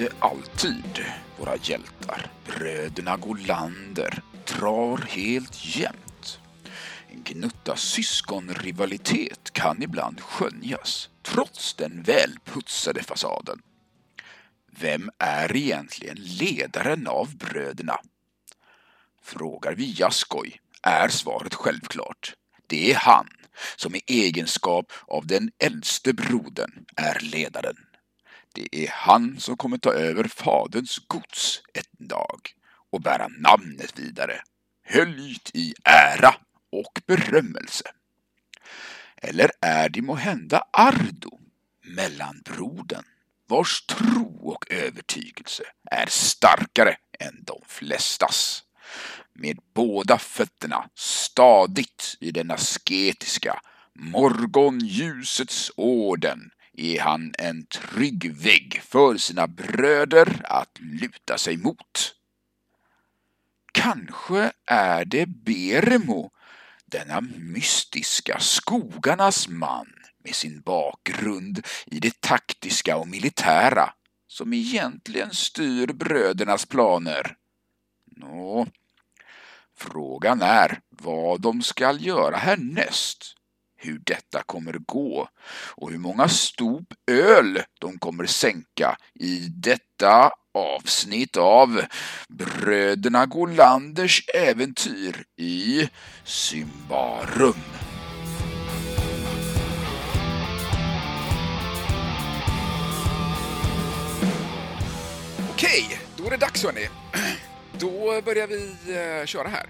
inte alltid våra hjältar. Bröderna Golander drar helt jämnt. En gnutta syskonrivalitet kan ibland skönjas trots den välputsade fasaden. Vem är egentligen ledaren av bröderna? Frågar vi Jaskoj är svaret självklart. Det är han som i egenskap av den äldste brodern är ledaren. Det är han som kommer ta över faderns gods en dag och bära namnet vidare, höljt i ära och berömmelse. Eller är det måhända Ardo, mellanbrodern, vars tro och övertygelse är starkare än de flestas? Med båda fötterna stadigt i den asketiska morgonljusets orden är han en trygg vägg för sina bröder att luta sig mot. Kanske är det Beremo, denna mystiska skogarnas man med sin bakgrund i det taktiska och militära, som egentligen styr brödernas planer. Nå, frågan är vad de skall göra härnäst hur detta kommer gå och hur många stop öl de kommer sänka i detta avsnitt av Bröderna Golanders äventyr i Symbarum. Okej, då är det dags hörni. Då börjar vi eh, köra här.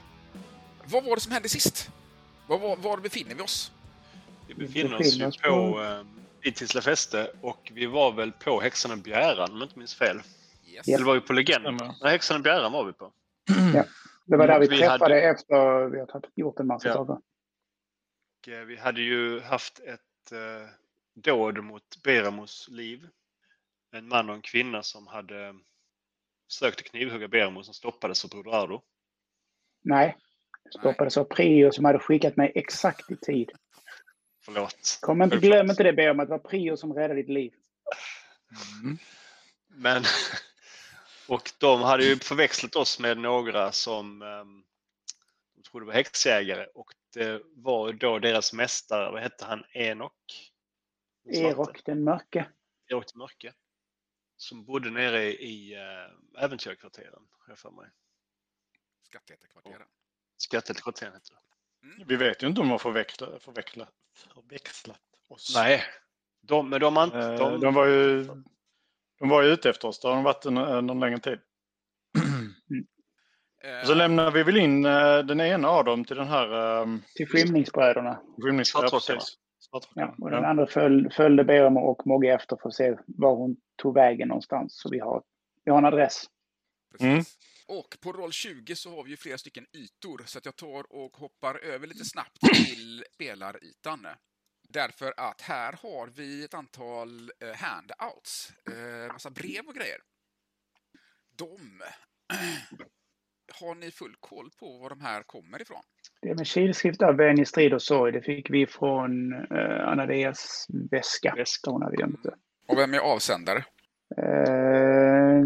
Vad var det som hände sist? Var, var, var befinner vi oss? Vi befinner oss ju på eh, Itisla fäste och vi var väl på Häxan och Bjäran om jag inte minns fel. Yes. Eller var vi på Legenden? Mm. Nej, Häxan och Bjäran var vi på. Ja. Det var där vi, vi träffade hade... efter vi hade gjort en massa ja. saker. Och, eh, vi hade ju haft ett eh, dåd mot Beramos liv. En man och en kvinna som hade försökt knivhugga Beramo som stoppades av Broder Ardo. Nej, stoppades av Prio som hade skickat mig exakt i tid. Förlåt. Kom inte, glöm inte det be om att det var Prio som räddade ditt liv. Mm. Men, och de hade ju förväxlat oss med några som um, de trodde var häxjägare och det var då deras mästare, vad hette han, Enok? Erok den mörke. Erok den mörke. Som bodde nere i uh, äventyrkvarteren, har jag för mig. Skatthättekvarteren. Skatthättekvarteren heter det. Mm. Vi vet ju inte om de har förväxlat, förväxlat, förväxlat oss. Nej, de, men de, de, eh, de, de var ju de var ju ute efter oss. Det har de varit en, någon längre tid. Och så lämnar vi väl in uh, den ena av dem till den här... Um, till skymningsbröderna. Skymningsbröderna, Ja, och den andra föl, följde Beremo och Mogge efter för att se var hon tog vägen någonstans. Så vi har, vi har en adress. Mm. Och på roll 20 så har vi ju flera stycken ytor, så att jag tar och hoppar över lite snabbt till spelarytan. Därför att här har vi ett antal eh, handouts, eh, massa brev och grejer. De har ni full koll på var de här kommer ifrån? Det med kilskrift av vän i strid och sorg, det fick vi från eh, Anadeas väska. väska. Hon hade gömt det. Och vem är avsändare? Eh,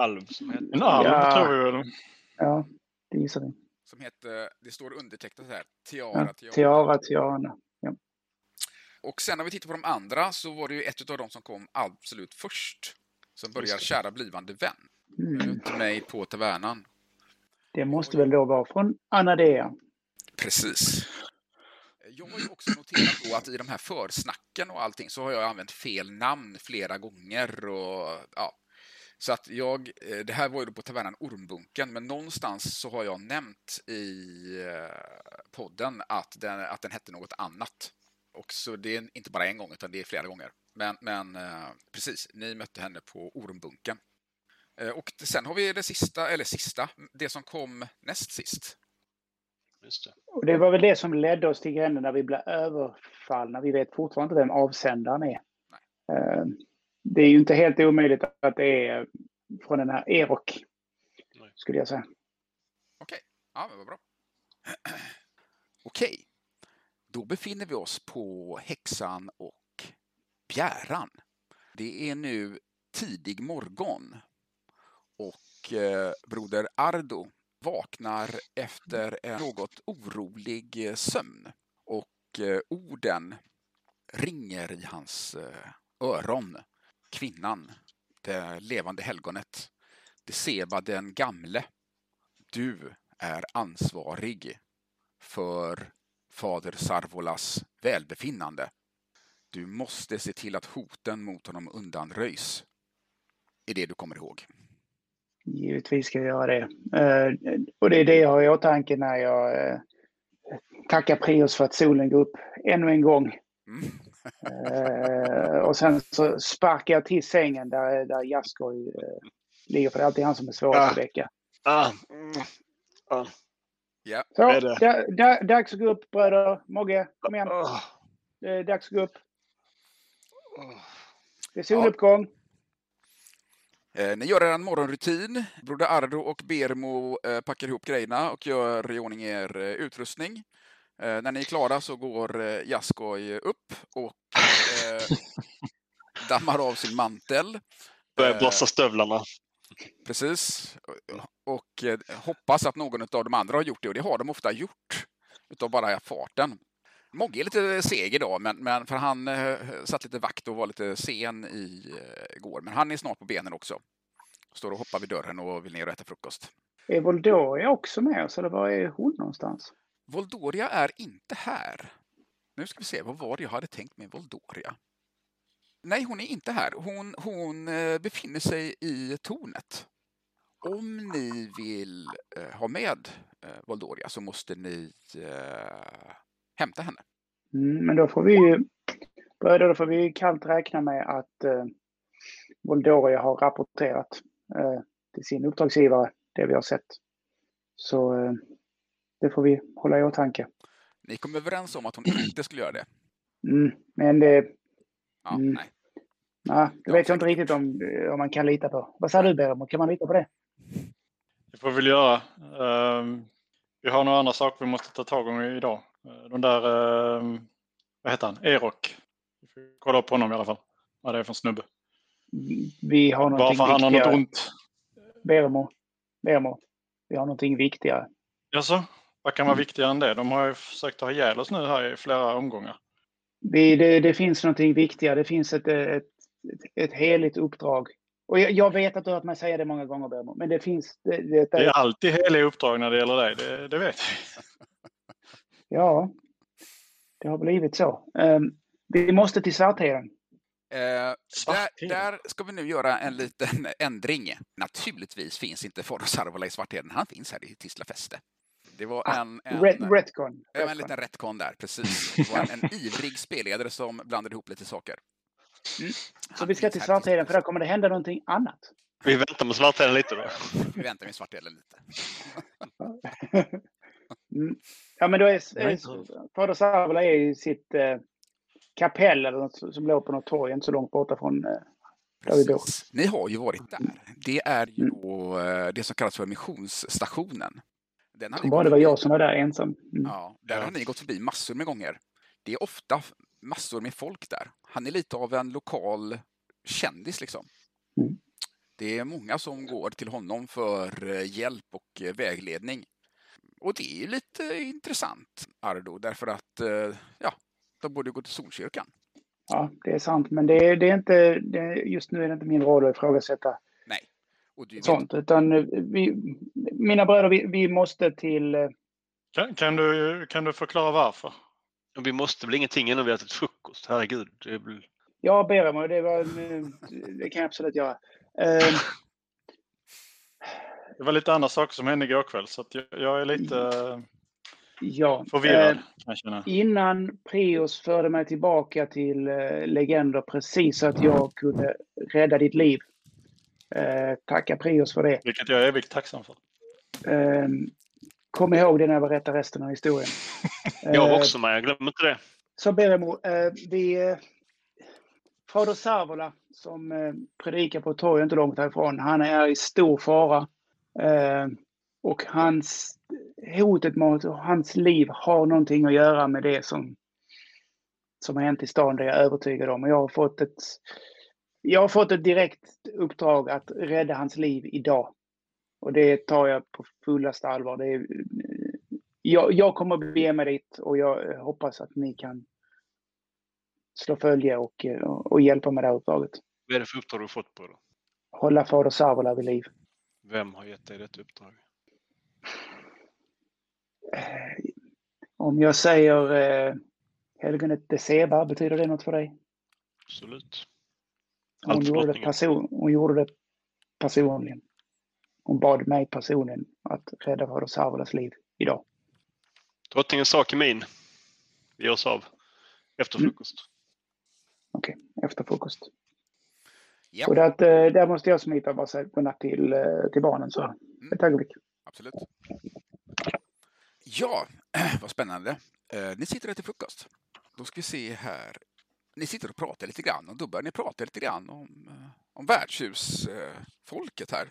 alv som heter. En alv ja. tror vi väl. Ja, det gissar vi. Som heter, det står undertecknat här, Tiara ja, Tiara. Tiara Tiara. Ja. Och sen när vi tittar på de andra så var det ju ett av dem som kom absolut först. Som börjar kära blivande vän. Mm. Mig på tavernan. Det måste väl då vara från Anadea? Precis. Jag har ju också noterat då att i de här försnacken och allting så har jag använt fel namn flera gånger och ja, så att jag, eh, det här var ju på tavernan Ormbunken, men någonstans så har jag nämnt i eh, podden att den, att den hette något annat. Och så det är inte bara en gång, utan det är flera gånger. Men, men eh, precis, ni mötte henne på Ormbunken. Och sen har vi det sista, eller sista, det som kom näst sist. Just det. Och det var väl det som ledde oss till gränden när vi blev överfallna. Vi vet fortfarande inte vem avsändaren är. Nej det är ju inte helt omöjligt att det är från den här Erok. Skulle jag säga. Okej, okay. ja men vad bra. Okej, okay. då befinner vi oss på Häxan och Bjäran. Det är nu tidig morgon och eh, broder Ardo vaknar efter en något orolig eh, sömn och eh, orden ringer i hans eh, öron. Kvinnan, det levande helgonet, det Seba den gamle. Du är ansvarig för fader Sarvolas välbefinnande. Du måste se till att hoten mot honom undanröjs. Är det du kommer ihåg? Givetvis ska vi göra det. Eh, och det är det jag har i åtanke när jag eh, tackar Prios för att solen går upp ännu en gång. Mm. Eh, och sen så sparkar jag till sängen där, där Jaskoj ligger, för det är alltid han som är svårast ah. att väcka. Ah. Mm. Ah. Yeah. Så, da, da, dags att gå upp bröder. Mogge, kom igen. Oh. Det är dags att gå upp. Det är soluppgång. Eh, ni gör er en morgonrutin. Broder Ardo och Bermo eh, packar ihop grejerna och gör i ordning er eh, utrustning. Eh, när ni är klara så går eh, Jaskoj upp och eh, dammar av sin mantel. Börjar blossa stövlarna. Precis. Och eh, hoppas att någon av de andra har gjort det och det har de ofta gjort. Utav bara farten. Mogge är lite seg idag, men, men för han eh, satt lite vakt och var lite sen i eh, går. Men han är snart på benen också. Står och hoppar vid dörren och vill ner och äta frukost. Är Voldoria också med oss, eller var är hon någonstans? Voldoria är inte här. Nu ska vi se, vad var det jag hade tänkt med Voldoria? Nej, hon är inte här. Hon, hon eh, befinner sig i tornet. Om ni vill eh, ha med eh, Voldoria så måste ni eh, hämta henne. Mm, men då får vi ju då får vi kallt räkna med att eh, Voldoria har rapporterat eh, till sin uppdragsgivare det vi har sett. Så eh, det får vi hålla i åtanke. Ni kom överens om att hon inte skulle göra det? Mm, men det... Ja, mm, nej. Nej, det vet jag inte riktigt om, om man kan lita på. Vad säger du Beremo, kan man lita på det? Det får vi väl göra. Uh, vi har några andra saker vi måste ta tag i idag. Uh, de där, uh, vad heter han, Erok. Vi får kolla upp honom i alla fall. Vad det är för snubbe. Vi har någonting Varför han har något ont. Beremo, Beremo, vi har någonting viktigare. Jaså? Vad kan vara mm. viktigare än det? De har ju försökt ta ihjäl oss nu här i flera omgångar. Vi, det, det, finns någonting viktigare. Det finns ett, ett, ett heligt uppdrag. Och jag, jag, vet att du har hört mig säga det många gånger, Bermo, men det finns... Det, det, det är alltid heliga uppdrag när det gäller dig, det, det vet vi. Ja, det har blivit så. Um, vi måste till Svartheden. Eh, där, där, ska vi nu göra en liten ändring. Naturligtvis finns inte Faro Sarvola i Svartheden. Han finns här i Tislafäste. Det var ah, en, en, red, retcon. en liten retcon där, precis. Det var en, en ivrig spelledare som blandade ihop lite saker. Mm. Så vi ska till Svartheden för där kommer det hända någonting annat. Vi väntar med Svartheden lite då. Vi väntar med Svartheden lite. mm. Ja men då är, Fader Sarvola är i sitt eh, kapell eller något som låg på något torg inte så långt borta från eh, där vi bor. Ni har ju varit där. Det är ju mm. då, eh, det som kallas för missionsstationen. Den har bara det var jag som var där ensam. Mm. Ja, där har ni gått förbi massor med gånger. Det är ofta massor med folk där. Han är lite av en lokal kändis liksom. Mm. Det är många som går till honom för eh, hjälp och eh, vägledning. Och det är lite intressant, Ardo, därför att ja, de borde gå till Solkyrkan. Ja, det är sant, men det är, det är inte, det, just nu är det inte min roll att ifrågasätta sånt, utan vi, mina bröder, vi, vi måste till... Eh, kan, kan, du, kan du förklara varför? Vi måste väl ingenting innan vi ätit frukost, herregud. Det väl... Ja, ber mig, det, var, det kan jag absolut göra. Uh, det var lite andra saker som hände igår kväll, så jag, jag, är lite ja, förvirrad. Uh, innan Prios förde mig tillbaka till uh, Legender precis så att jag kunde rädda ditt liv Eh, tacka Prios för det. Vilket jag är evigt tacksam för. Eh, kom ihåg det när jag berättar resten av historien. jag också med, jag glömmer inte det. Så Beremo, eh, vi... Eh, Fader Savola som eh, predikar på ett torg inte långt härifrån, han är i stor fara. Eh, och hans hotet mot hans liv har någonting att göra med det som, som har hänt i stan, det är jag övertygad om. Och jag har fått ett jag har fått ett direkt uppdrag att rädda hans liv idag. Och det tar jag på fullaste allvar. Det är, jag, jag kommer att bege mig dit och jag hoppas att ni kan slå följe och, och, hjälpa med det här uppdraget. Vad är det för uppdrag du har fått på då? Hålla fader Savola vid liv. Vem har gett dig detta uppdrag? Om jag säger eh, helgonet Deceba, betyder det något för dig? Absolut. Hon gjorde, det person, hon gjorde det personligen. Hon bad mig personligen att rädda fader Savolas liv idag. Drottningens sak är min. Vi ger oss av efter mm. frukost. Mm. Okej, okay, efter frukost. Yep. Och det, eh, där måste jag smita och bara säga godnatt till, eh, till barnen. Så mm. ett ögonblick. Absolut. Ja, vad spännande. Eh, ni sitter här till frukost. Då ska vi se här. Ni sitter och pratar lite grann och då börjar ni prata lite grann om, om värdshusfolket här.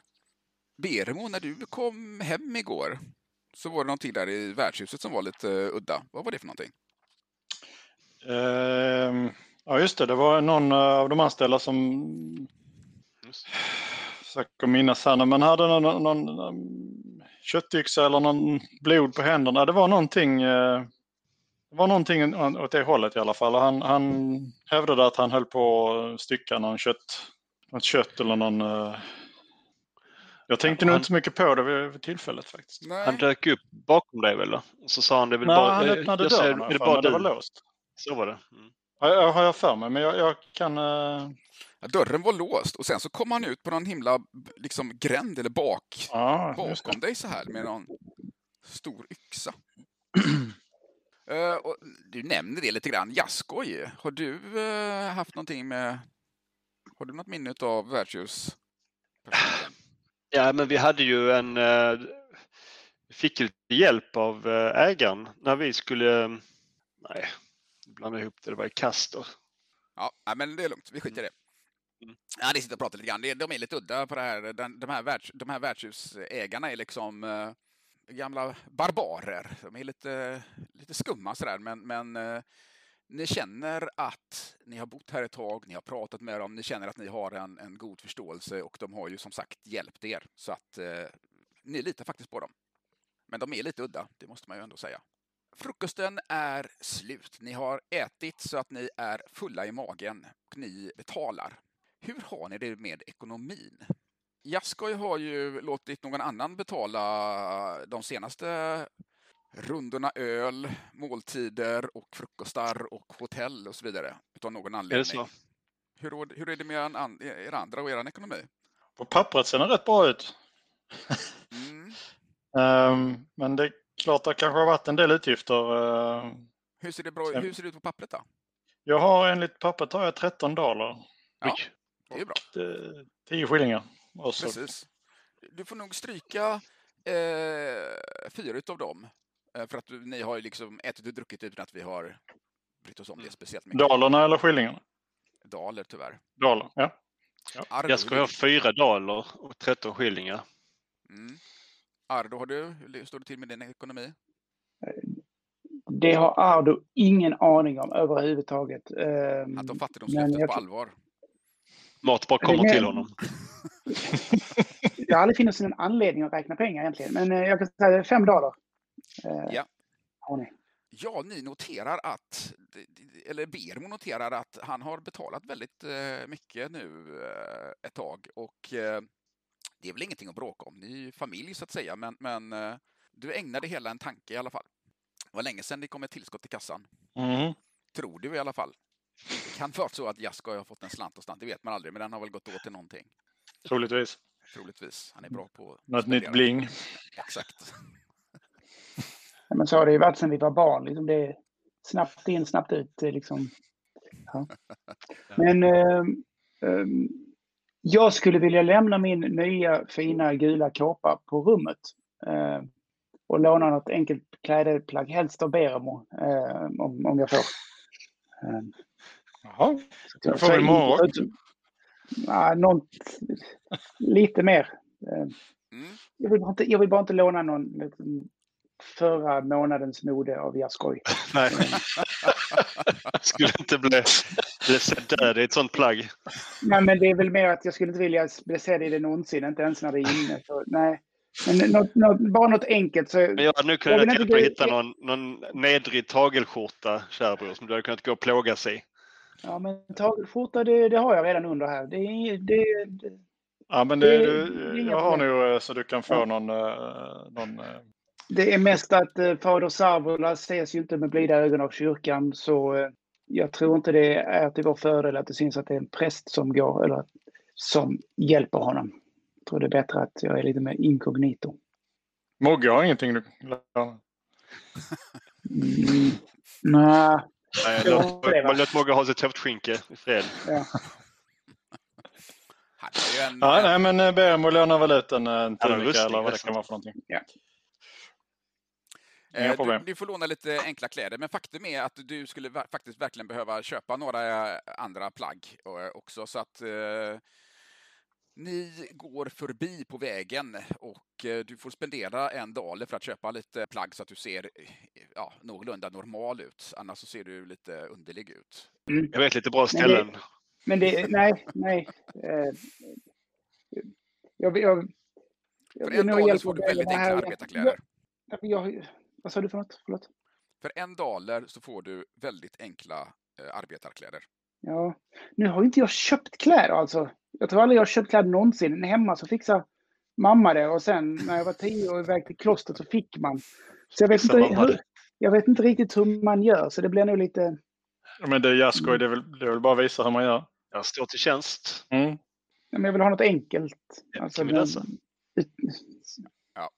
Beremo, när du kom hem igår så var det någonting där i värdshuset som var lite udda. Vad var det för någonting? Uh, Ja, just det. Det var någon av de anställda som försöker minnas här, men hade någon, någon, någon köttyxa eller någon blod på händerna. Det var någonting, eh, det var någonting åt det hållet i alla fall. Han, han hävdade att han höll på att stycka någon kött, något kött eller någon eh, jag tänkte ja, nog han... inte så mycket på det vid, tillfället faktiskt. Nej. Han dök upp bakom dig väl? Och så sa han det väl Nej, bara... han öppnade dörren är det, bara det var låst. Så var det. Mm. Ja, har jag för mig, men jag, jag kan... Uh... Ja, dörren var låst och sen så kom han ut på någon himla liksom, gränd eller bak, ah, bakom dig så här med någon stor yxa. uh, och du nämner det lite grann. Jaskoj, har du uh, haft någonting med... Har du något minne av värdshus? Ja, men vi hade ju en... Uh, fick lite hjälp av ägaren när vi skulle... Nej, blanda ihop det. Det var i Castor. Ja, men det är lugnt. Vi skiter i det. Mm. Ja, ni sitter och pratar lite grann. De är lite udda på det här. De här, världs, de här värdshusägarna är liksom gamla barbarer. De är lite, lite skumma sådär, men, men eh, ni känner att ni har bott här ett tag, ni har pratat med dem, ni känner att ni har en, en god förståelse och de har ju som sagt hjälpt er. Så att eh, ni litar faktiskt på dem. Men de är lite udda, det måste man ju ändå säga. Frukosten är slut. Ni har ätit så att ni är fulla i magen och ni betalar. Hur har ni det med ekonomin? Jaskoj har ju låtit någon annan betala de senaste rundorna öl, måltider och frukostar och hotell och så vidare. Utav någon anledning. Är det så? Hur, hur är det med er andra och er ekonomi? På pappret ser det rätt bra ut. Mm. um, men det klart det kanske har varit en del utgifter. Eh, hur ser det, bra, hur ser det ut på pappret då? Jag har enligt pappret har jag 13 dollar. Ja, det är bra. 10 skillingar. Precis. Du får nog stryka eh, fyra utav dem. Eh, för att ni har ju liksom ätit och druckit utan att vi har brytt oss om det mm. speciellt mycket. Dalerna eller skillingarna? Daler tyvärr. Daler, ja. ja. Jag ska ha fyra daler och 13 skillingar. Mm. Ardo, har du, hur står det till med din ekonomi? Det har Ardo ingen aning om överhuvudtaget. Ehm, Han tar fattigdomslöftet jag... på allvar. Mat bara kommer till honom. det har aldrig funnits en anledning att räkna pengar egentligen, men eh, jag kan säga fem dagar. Eh, ja. Har ni. Ja, ni noterar att, eller Bermo noterar att han har betalat väldigt eh, mycket nu ett tag och det är väl ingenting att bråka om. Ni är ju familj så att säga, men, men du ägnade hela en tanke i alla fall. Det var länge sedan det kom ett tillskott till kassan. Mm. Tror du i alla fall. Det kan vara så att Jasko har fått en slant och slant, det vet man aldrig, men den har väl gått åt till någonting. Troligtvis. Troligtvis. Han är bra på Något nytt bling. Exakt. Ja, men så har det ju varit sedan vi var barn. Liksom det är snabbt in, snabbt ut. Liksom. Ja. Men äh, äh, jag skulle vilja lämna min nya fina gula kåpa på rummet eh, och låna något enkelt klädesplagg, helst av Beremo, eh, om, om jag får. Eh, Jaha, då får vi morgon. Ja, något, lite mer. Eh, mm. Jag vill, inte, jag vill, bara inte låna någon förra månadens mode av Jaskoj. Nej, skulle inte bli. Eller sett död i ett sånt plagg. Nej, men det är väl mer att jag skulle inte vilja bli sedd i det någonsin, inte ens när det är inne. Så, nej. Men något, något, bara något enkelt. Så, men jag hade nu kunnat hjälpa att hitta någon, någon nedrig tagelskjorta, kärbror, som du hade kunnat gå och plåga sig Ja, men tagelskjorta det, det har jag redan under här. Det, det, det ja, men det, det, jag har nog eh, så du kan få ja. någon, eh, någon... Eh, det är mest att eh, fader Sarvola ses ju inte med blida ögon av kyrkan, så eh, jag tror inte det är till vår fördel att det syns att det är en präst som går, eller som hjälper honom. Jag tror det är bättre att jag är lite mer inkognito. Mogge har ingenting du mm, Nej, Nej, låt, låt Mogge ha sitt höftskinke i fred. Ja. En, ja, nej, men eh, Bermo lånar väl ut en, en tunika eller vad det kan vara för någonting. Ja. Eh, du, du, får låna lite enkla kläder, men faktum är att du skulle faktiskt verkligen behöva köpa några eh, andra plagg också. Så att eh, ni går förbi på vägen och eh, du får spendera en daler för att köpa lite plagg så att du ser ja, någorlunda normal ut. Annars så ser du lite underlig ut. Mm. Jag vet lite bra ställen. Men det, men det nej, nej. Eh, jag, jag, för en daler får du väldigt enkla arbetarkläder. Jag, jag, vad sa du för något? Förlåt? För en daler så får du väldigt enkla eh, arbetarkläder. Ja, nu har inte jag köpt kläder alltså. Jag tror aldrig jag har köpt kläder någonsin. Hemma så fixar mamma det och sen när jag var tio och iväg till klostret så fick man. Så jag vet, inte, hur, jag vet inte riktigt hur man gör så det blir nog lite... Ja, men det är jazzskoj, det är väl, det är väl bara att visa hur man gör. Jag står till tjänst. Mm. Ja, men jag vill ha något enkelt. Alltså, men, ja.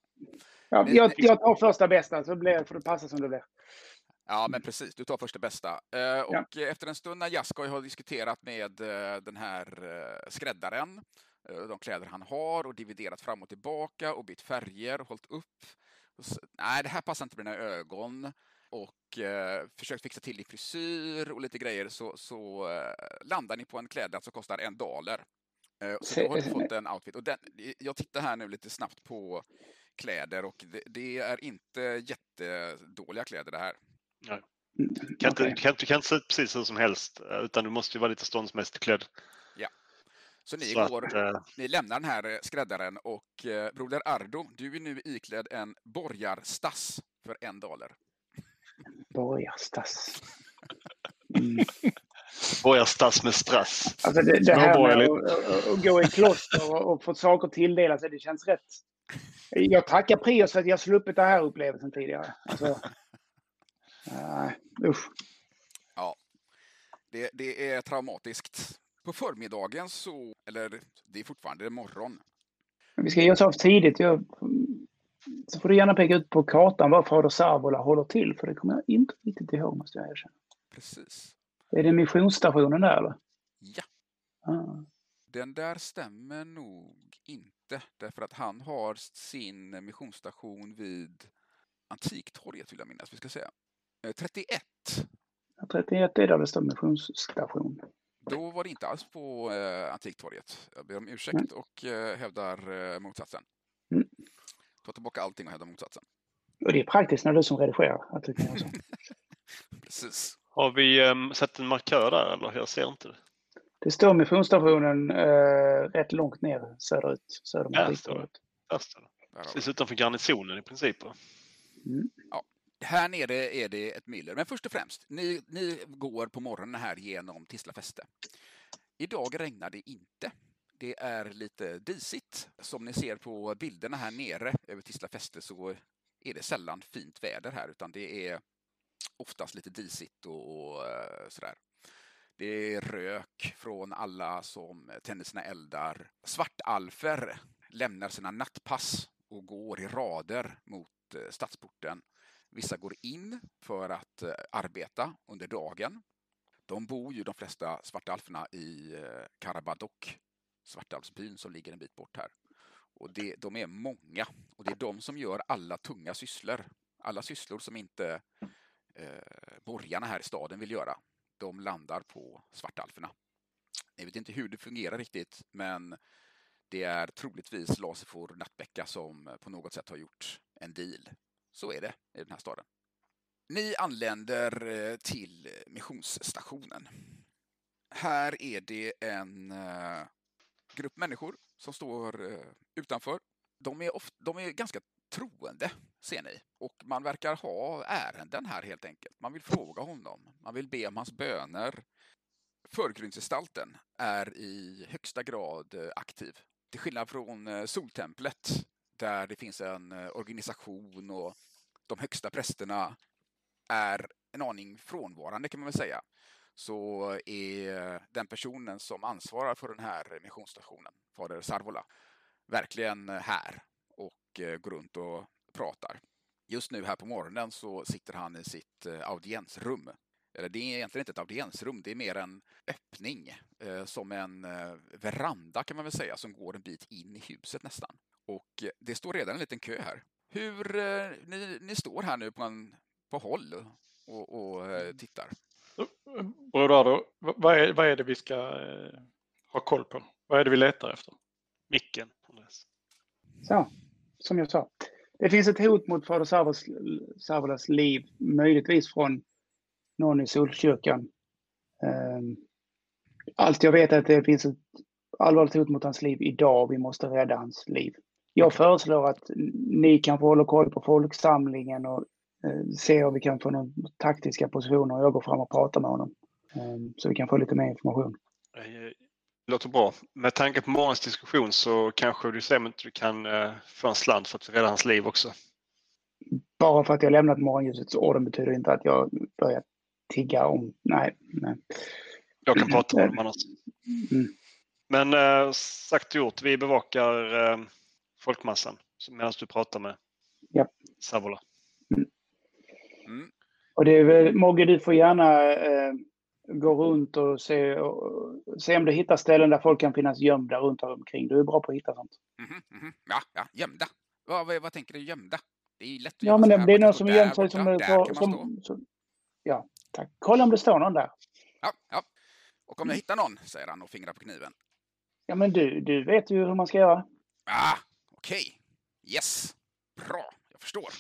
Ja, jag, jag tar första bästa så blir, får det passa som det blir. Ja, men precis. Du tar första bästa. Eh, och ja. efter en stund när Jaskoj har diskuterat med eh, den här eh, skräddaren, de kläder han har och dividerat fram och tillbaka och bytt färger hållit upp. Så, nej, det här passar inte med dina ögon. Och eh, försökt fixa till din frisyr och lite grejer så, så eh, landar ni på en klädnad som kostar en dollar. Eh, så då har du fått en outfit. Och den, jag tittar här nu lite snabbt på kläder och det, det är inte jättedåliga kläder det här. Nej. Du kan, okay. inte, kan, du kan inte se ut precis hur som helst utan du måste ju vara lite ståndsmässigt klädd. Ja. Så ni, så går, att, äh... ni lämnar den här skräddaren och eh, broder Ardo, du är nu iklädd en borgarstass för en dollar. Borgarstass. Mm. Borgarstass med strass. Alltså det, det här med att, att, gå i kloster och, och få saker tilldelat sig, det känns rätt. Jag tackar Prios för att jag sluppit den här upplevelsen tidigare. Alltså, Uh, usch. Ja, det, det är traumatiskt. På förmiddagen så, eller det är fortfarande morgon. Vi ska ge oss av tidigt. Jag, så får du gärna peka ut på kartan var Fader Savola håller till, för det kommer jag inte riktigt ihåg måste jag erkänna. Precis. Är det missionsstationen där eller? Ja. Ah. Den där stämmer nog inte, därför att han har sin missionsstation vid Antiktorget vill jag minnas vi ska säga. 31. Ja, 31 är där det står missionsstation. Då var det inte alls på eh, Antiktorget. Jag ber om ursäkt mm. och eh, hävdar eh, motsatsen. Mm. Ta tillbaka allting och hävda motsatsen. Och det är praktiskt när du som redigerar. Att du kan så. Precis. Har vi um, sett en markör där eller? Jag ser inte det. Det står missionsstationen uh, rätt långt ner söderut. Söder om Där står det. Där står det. Precis utanför garnisonen i princip. Mm. Ja, här nere är det ett myller. Men först och främst, ni, ni går på morgonen här genom Tisla fäste. Idag regnar det inte. Det är lite disigt. Som ni ser på bilderna här nere över Tisla fäste så är det sällan fint väder här utan det är oftast lite disigt och och eh, sådär. Det är rök från alla som tänder sina eldar. Svartalfer lämnar sina nattpass och går i rader mot eh, stadsporten Vissa går in för att eh, arbeta under dagen. De bor ju de flesta svartalferna i eh, Karabadok, svartalfsbyn som ligger en bit bort här. Och det, de är många och det är de som gör alla tunga sysslor. Alla sysslor som inte eh, borgarna här i staden vill göra. De landar på svartalferna. Jag vet inte hur det fungerar riktigt men det är troligtvis Lasifor Nattbäcka som på något sätt har gjort en deal så är det i den här staden. Ni anländer eh, till missionsstationen. här är det en eh, grupp människor som står eh, utanför. De är, ofta, de är ganska troende, ser ni. Och man verkar ha ärenden här helt enkelt. Man vill fråga honom. Man vill be om hans böner. Förgrundsgestalten är i högsta grad aktiv. Till skillnad från Soltemplet där det finns en eh, organisation och de högsta prästerna är en aning frånvarande kan man väl säga så är den personen som ansvarar för den här missionsstationen, fader Sarvola, verkligen här och eh, går runt och pratar. Just nu här på morgonen så sitter han i sitt eh, audiensrum. Eller det är egentligen inte ett audiensrum, det är mer en öppning som en veranda kan man väl säga som går en bit in i huset nästan. Och det står redan en liten kö här. Hur, ni, ni står här nu på, en, på håll och, och tittar. Brodado, vad är, vad är det vi ska eh, ha koll på? Vad är det vi letar efter? Micken. Så, som jag sa. Det finns ett hot mot fader Savolas liv, möjligtvis från någon i Solkyrkan. Um, allt jag vet är att det finns ett allvarligt hot mot hans liv idag. Vi måste rädda hans liv. Jag föreslår att ni kan få hålla koll på folksamlingen och Eh, se om vi kan få några taktiska positioner och jag går fram och pratar med honom. Ehm, så vi kan få lite mer information. Det eh, låter bra. Med tanke på morgonens diskussion så kanske du ser om du kan eh, få en slant för att rädda hans liv också. Bara för att jag lämnat morgonljusets orden betyder inte att jag börjar tigga om... Nej. nej. Jag kan prata med honom annars. Mm. Men äh, sagt och gjort, vi bevakar folkmassan medan du pratar med ja. Savola. Mm. Och det är väl, Mogge, du får gärna eh, gå runt och se, och se om du hittar ställen där folk kan finnas gömda runt omkring. Du är bra på att hitta sånt. Mm -hmm. Ja, ja, gömda. Vad, vad, vad, tänker du gömda? Det är lätt att Ja, men det, det är någon som gömt sig som... Där, som, som, ja, tack. Kolla om det står någon där. Ja, ja. Och om jag hittar någon, säger han och fingrar på kniven. Ja, men du, du vet ju hur man ska göra. Ah, okej. Okay. Yes. Bra, jag förstår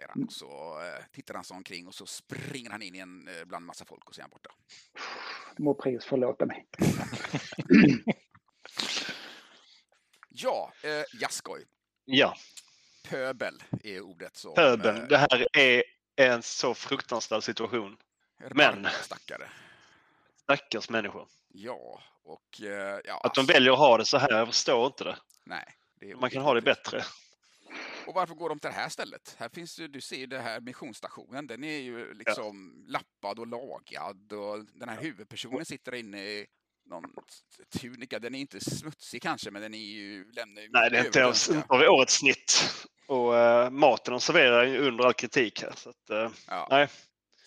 säger han. Och så eh, tittar han sig omkring och så springer han in i en, eh, bland massa folk och så är han borta. Må pris förlåta mig. ja, eh, jaskoj. Ja. Pöbel är ordet som... Pöbel. Eh, det här är en så fruktansvärd situation. Men... Stackare. Stackars människor. Ja, och... Eh, ja, att de alltså... väljer att ha det så här, jag förstår inte det. Nej. Det Man kan ha det bättre. Och varför går de till det här stället? Här finns ju, du ser ju det här missionsstationen, den är ju liksom ja. lappad och lagad och den här huvudpersonen sitter inne i någon tunika. Den är inte smutsig kanske, men den är ju... Lämnar Nej, det är inte ens av årets snitt. Och uh, maten de serverar är under all kritik här. Så att, uh, ja. nej.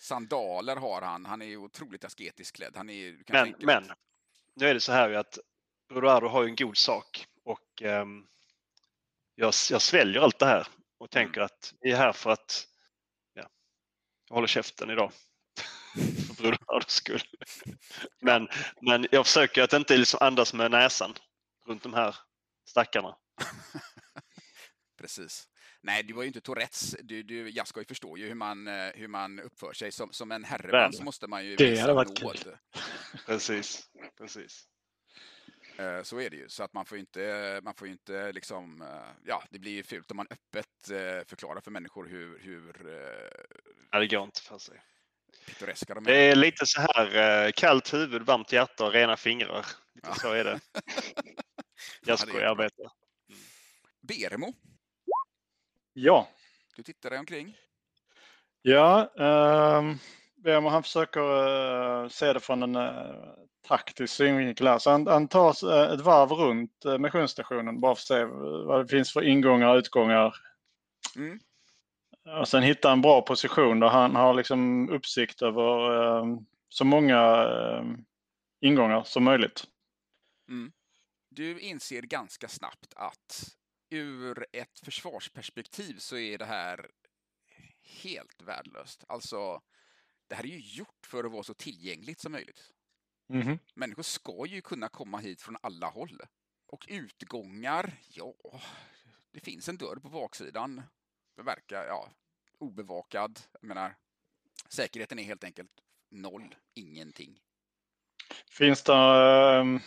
Sandaler har han. Han är ju otroligt asketiskt klädd. Han är, men, men, nu är det så här att Rodoardo har ju en god sak och um, jag, jag sväljer allt det här och tänker mm. att vi är här för att ja, jag håller käften idag. för Broderhards skull. men, men jag försöker att inte liksom andas med näsan runt de här stackarna. Precis. Nej, du var ju inte Tourettes. Du, du, Jaskoj förstår ju hur man, eh, hur man uppför sig. Som, som en herreman så måste man ju Det hade varit nåd. kul. Precis, precis. Eh, så är det ju. Så att man får inte, man får inte liksom, eh, ja, det blir ju fult om man öppet eh, förklarar för människor hur, hur Ja, det går inte för sig. Pittoreska de är. Det är lite så här kallt huvud, varmt hjärta och rena fingrar. Lite ja. så är det. Jag skojar, jag vet det. Mm. Beremo. Ja. Du tittar dig omkring. Ja, um, Beremo han försöker uh, se det från en uh, taktisk synvinkel här. Så han, han tar eh, ett varv runt eh, missionsstationen bara för att se vad det finns för ingångar och utgångar. Mm. Och sen hitta en bra position där han har liksom uppsikt över eh, så många eh, ingångar som möjligt. Mm. Du inser ganska snabbt att ur ett försvarsperspektiv så är det här helt värdelöst. Alltså, det här är ju gjort för att vara så tillgängligt som möjligt. Mm. Människor ska ju kunna komma hit från alla håll. Och utgångar, ja, det finns en dörr på baksidan. Det verkar, ja, obevakad. Jag menar, säkerheten är helt enkelt noll, ingenting. Finns det... Um,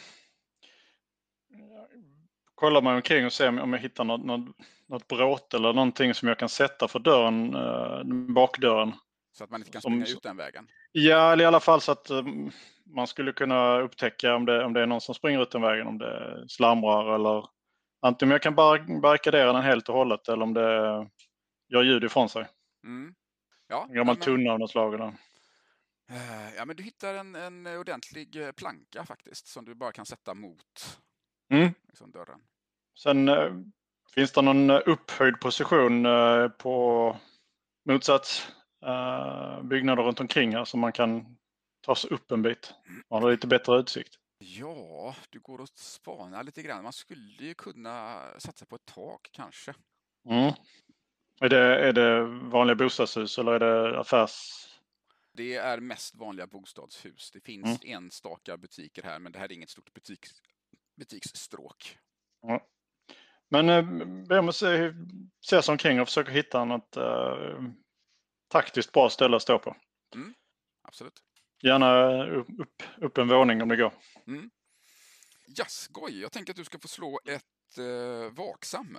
kollar man omkring och ser om jag hittar något, något, något bråte eller någonting som jag kan sätta för dörren, uh, bakdörren. Så att man inte kan springa som, ut den vägen? Ja, eller i alla fall så att um, man skulle kunna upptäcka om det, om det är någon som springer ut den vägen, om det slamrar eller antingen jag kan bar barrikadera den helt och hållet eller om det gör ljud ifrån sig. Mm. Ja, en gammal men... tunna av något slag. Eller? Eh, ja, men du hittar en, en ordentlig eh, planka faktiskt som du bara kan sätta mot mm. liksom, dörren. Sen finns det någon upphöjd position på motsatt äh, byggnader runt omkring här som man kan ta sig upp en bit. Man har lite bättre utsikt. Ja, du går och spanar lite grann. Man skulle ju kunna satsa på ett tak kanske. Mm. Är, det, är det vanliga bostadshus eller är det affärs... Det är mest vanliga bostadshus. Det finns mm. enstaka butiker här, men det här är inget stort butik, butiksstråk. Mm. Men eh, vi måste se sig omkring och försöka hitta något uh, taktiskt bra ställe att stå på. Mm. Absolut. Gärna upp, upp en våning om det går. Mm. Ja, skoj. Jag tänker att du ska få slå ett uh, vaksam.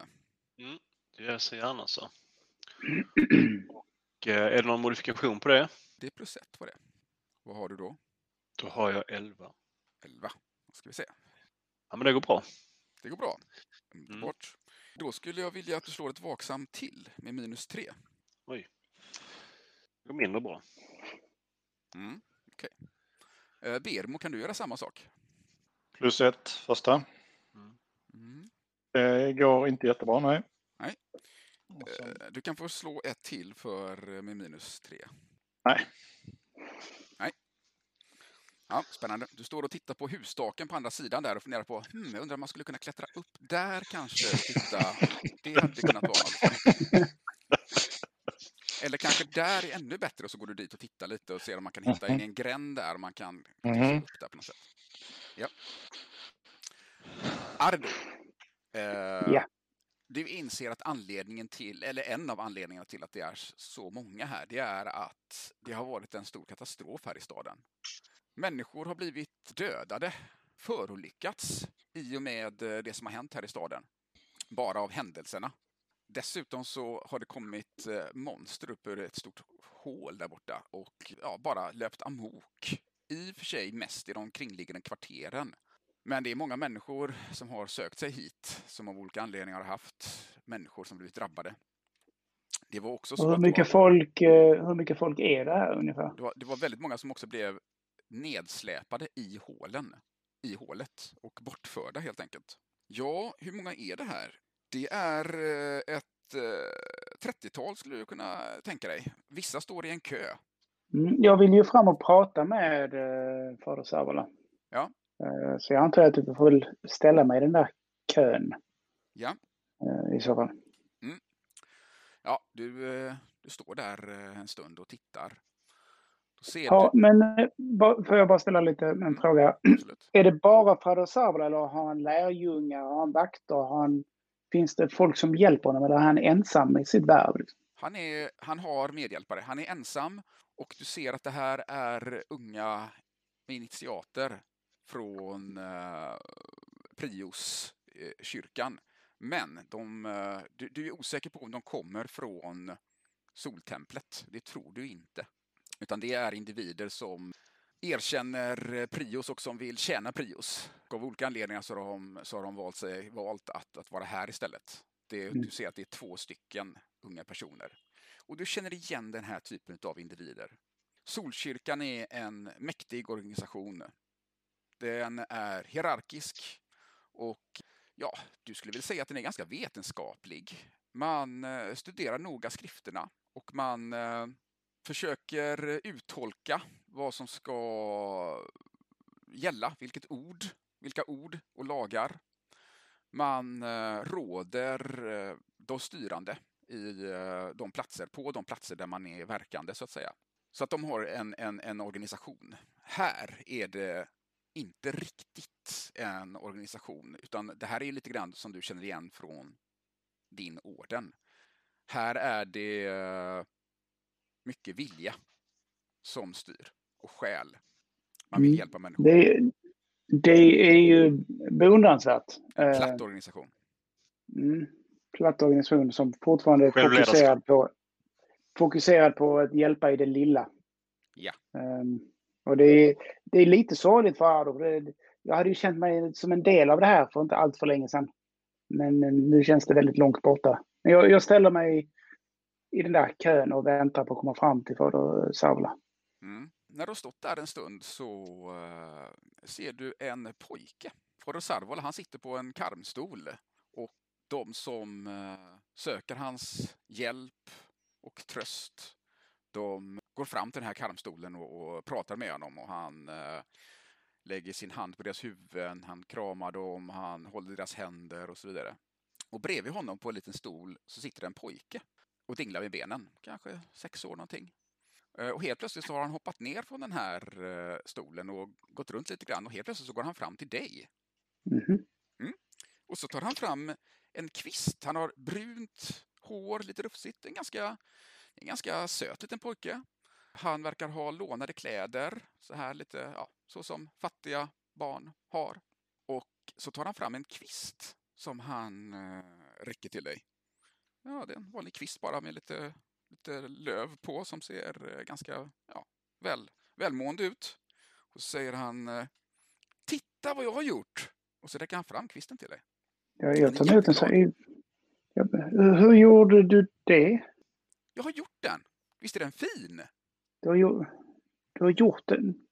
Mm. Det gör jag så gärna så. Och, uh, är det någon modifikation på det? Det är plus ett på det. Vad har du då? Då har jag 11. 11. Då ska vi se. Ja, men det går bra. Det går bra. Mm. Bort. Då skulle jag vilja att du slår ett vaksam till med minus 3. Oj. Det går mindre bra. Mm. Okej. Okay. Eh, Bermo, kan du göra samma sak? Plus ett första. Mm. Det går inte jättebra, nej. Nej. Eh, du kan få slå ett till för eh, med minus tre. Nej. Nej. Ja, spännande. Du står och tittar på husstaken på andra sidan där och funderar på, hmm, jag undrar om man skulle kunna klättra upp där kanske, titta. Det hade kunnat vara något. Eller kanske där är ännu bättre och så går du dit och tittar lite och ser om man kan hitta in i en gränd där man kan mm. upp där på något sätt. Ja. Ardo. Eh, ja. Du inser att anledningen till, eller en av anledningarna till att det är så många här, det är att det har varit en stor katastrof här i staden. Människor har blivit dödade, förolyckats i och med eh, det som har hänt här i staden. Bara av händelserna. Dessutom så har det kommit eh, monster upp ur ett stort hål där borta och ja, bara löpt amok. I och för sig mest i de kringliggande kvarteren. Men det är många människor som har sökt sig hit som av olika anledningar har haft människor som blivit drabbade. Det var också så hur, mycket var, folk, eh, hur mycket folk är det här ungefär? Det var, det var väldigt många som också blev nedsläpade i hålen, i hålet och bortförda helt enkelt. Ja, hur många är det här? Det är eh, ett 30-tal eh, skulle du kunna tänka dig. Vissa står i en kö. Mm, jag vill ju fram och prata med Fader Savola. Ja. Eh, så jag antar att du får väl ställa mig i den där kön. Ja. Eh, I så fall. Mm. Ja, du, eh, du står där en stund och tittar. ja, du... men får jag bara ställa lite en mm. fråga? Absolut. Är det bara Fader Savola eller har han lärjungar, har han vakter, har han... Finns det folk som hjälper honom eller är han ensam i sitt värv? Han, är, han har medhjälpare. Han är ensam och du ser att det här är unga initiater från eh, Prios-kyrkan. Eh, Men de, eh, du, du, är osäker på om de kommer från Soltemplet. Det tror du inte. Utan det är individer som erkänner Prios och som vill tjäna Prios. Av olika anledningar så har de, så har de valt, sig, valt att, att vara här istället. Det, mm. Du ser att det är två stycken unga personer. Och du känner igen den här typen av individer. Solkyrkan är en mäktig organisation den är hierarkisk och ja, du skulle väl säga att den är ganska vetenskaplig. Man eh, studerar noga skrifterna och man eh, försöker uttolka vad som ska gälla, vilket ord, vilka ord och lagar. Man eh, råder eh, de styrande i eh, de platser, på de platser där man är verkande så att säga. Så att de har en, en, en organisation. Här är det inte riktigt en organisation, utan det här är lite grann som du känner igen från din orden. Här är det mycket vilja som styr och skäl. Man vill mm. hjälpa människor. Det, Det är ju beundransvärt. Platt organisation. Mm, platt organisation som fortfarande är fokuserad på, fokuserad på att hjälpa i det lilla. Ja. Um, och det är, det är lite sorgligt för Ardo. Jag hade ju känt mig som en del av det här för inte allt för länge sedan. Men nu känns det väldigt långt borta. Jag, jag ställer mig i den där kön och väntar på att komma fram till Fader Savla. Mm. När du har stått där en stund så uh, ser du en pojke. Fader Sarvola, han sitter på en karmstol och de som uh, söker hans hjälp och tröst, de går fram till den här karmstolen och, och pratar med honom och han uh, lägger sin hand på deras huvuden, han kramar dem, han håller deras händer och så vidare. Och bredvid honom på en liten stol så sitter en pojke och dinglar med benen, kanske sex år någonting. Eh, och helt plötsligt så har han hoppat ner från den här eh, stolen och gått runt lite grann och helt plötsligt så går han fram till dig. Mm. Mm. Och så tar han fram en kvist. Han har brunt hår, lite rufsigt. En ganska, en ganska söt liten pojke. Han verkar ha lånade kläder, så här lite, ja, så som fattiga barn har. Och så tar han fram en kvist som han eh, räcker till dig. Ja, det är en vanlig kvist bara med lite, lite löv på som ser eh, ganska ja, väl, välmående ut. Och så säger han eh, Titta vad jag har gjort! Och så räcker han fram kvisten till dig. Ja, jag tar emot den så Hur gjorde du det? Jag har gjort den. Visst är den fin? Du har, ju, du har gjort den?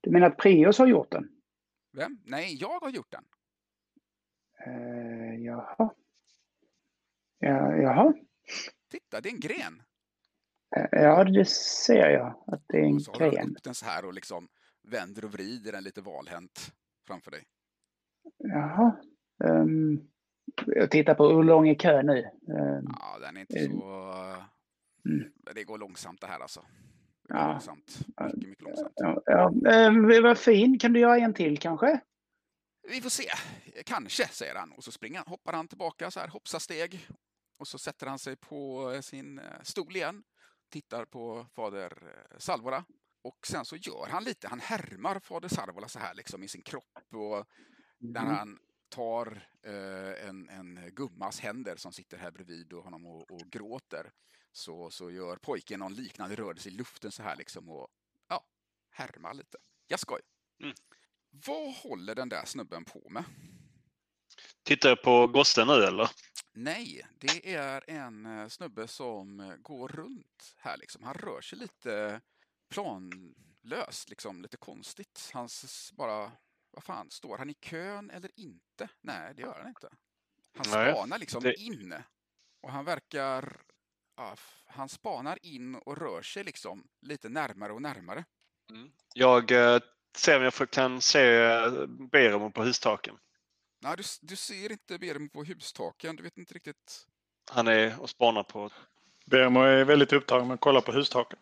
Du menar att Prios har gjort den? Vem? Nej, jag har gjort den. Uh, jaha. Ja, jaha. Titta, det är en gren. Uh, ja, det ser jag. Att det är en och så gren. har du upp den så här och liksom vänder och vrider den lite valhänt framför dig. Jaha. Um, jag tittar på hur lång är kön nu? Um, ja, den är inte så... Mm. Det går långsamt det här alltså. Det går ja. långsamt. Mycket, mycket långsamt. Ja, ja. Eh, vad fin. Kan du göra en till kanske? Vi får se. Kanske, säger han. Och så springer han, hoppar han tillbaka så här, hoppsasteg. Och så sätter han sig på sin eh, stol igen. Tittar på fader eh, Salvora. Och sen så gör han lite, han härmar fader Salvola så här liksom i sin kropp. Och när Mm. han tar eh, en, en gummas händer som sitter här bredvid och honom och, och gråter så, så gör pojken någon liknande rörelse i luften så här liksom och ja, härmar lite. Jag skoj. Mm. Vad håller den där snubben på med? Tittar jag på gossen nu eller? Nej, det är en eh, snubbe som eh, går runt här liksom. Han rör sig lite planlöst, liksom lite konstigt. Han bara, vad fan, står han i kön eller inte? Nej, det gör han inte. Han Nej, spanar liksom det- in. Och han verkar, ja, han spanar in och rör sig liksom lite närmare och närmare. Jag eh, ser om jag får- kan se eh, Beremo på hustaken. Nej, du, du ser inte Beremo på hustaken, du vet inte riktigt. Han är och spanar på... Bermo är väldigt upptagen med att kolla på hustaken.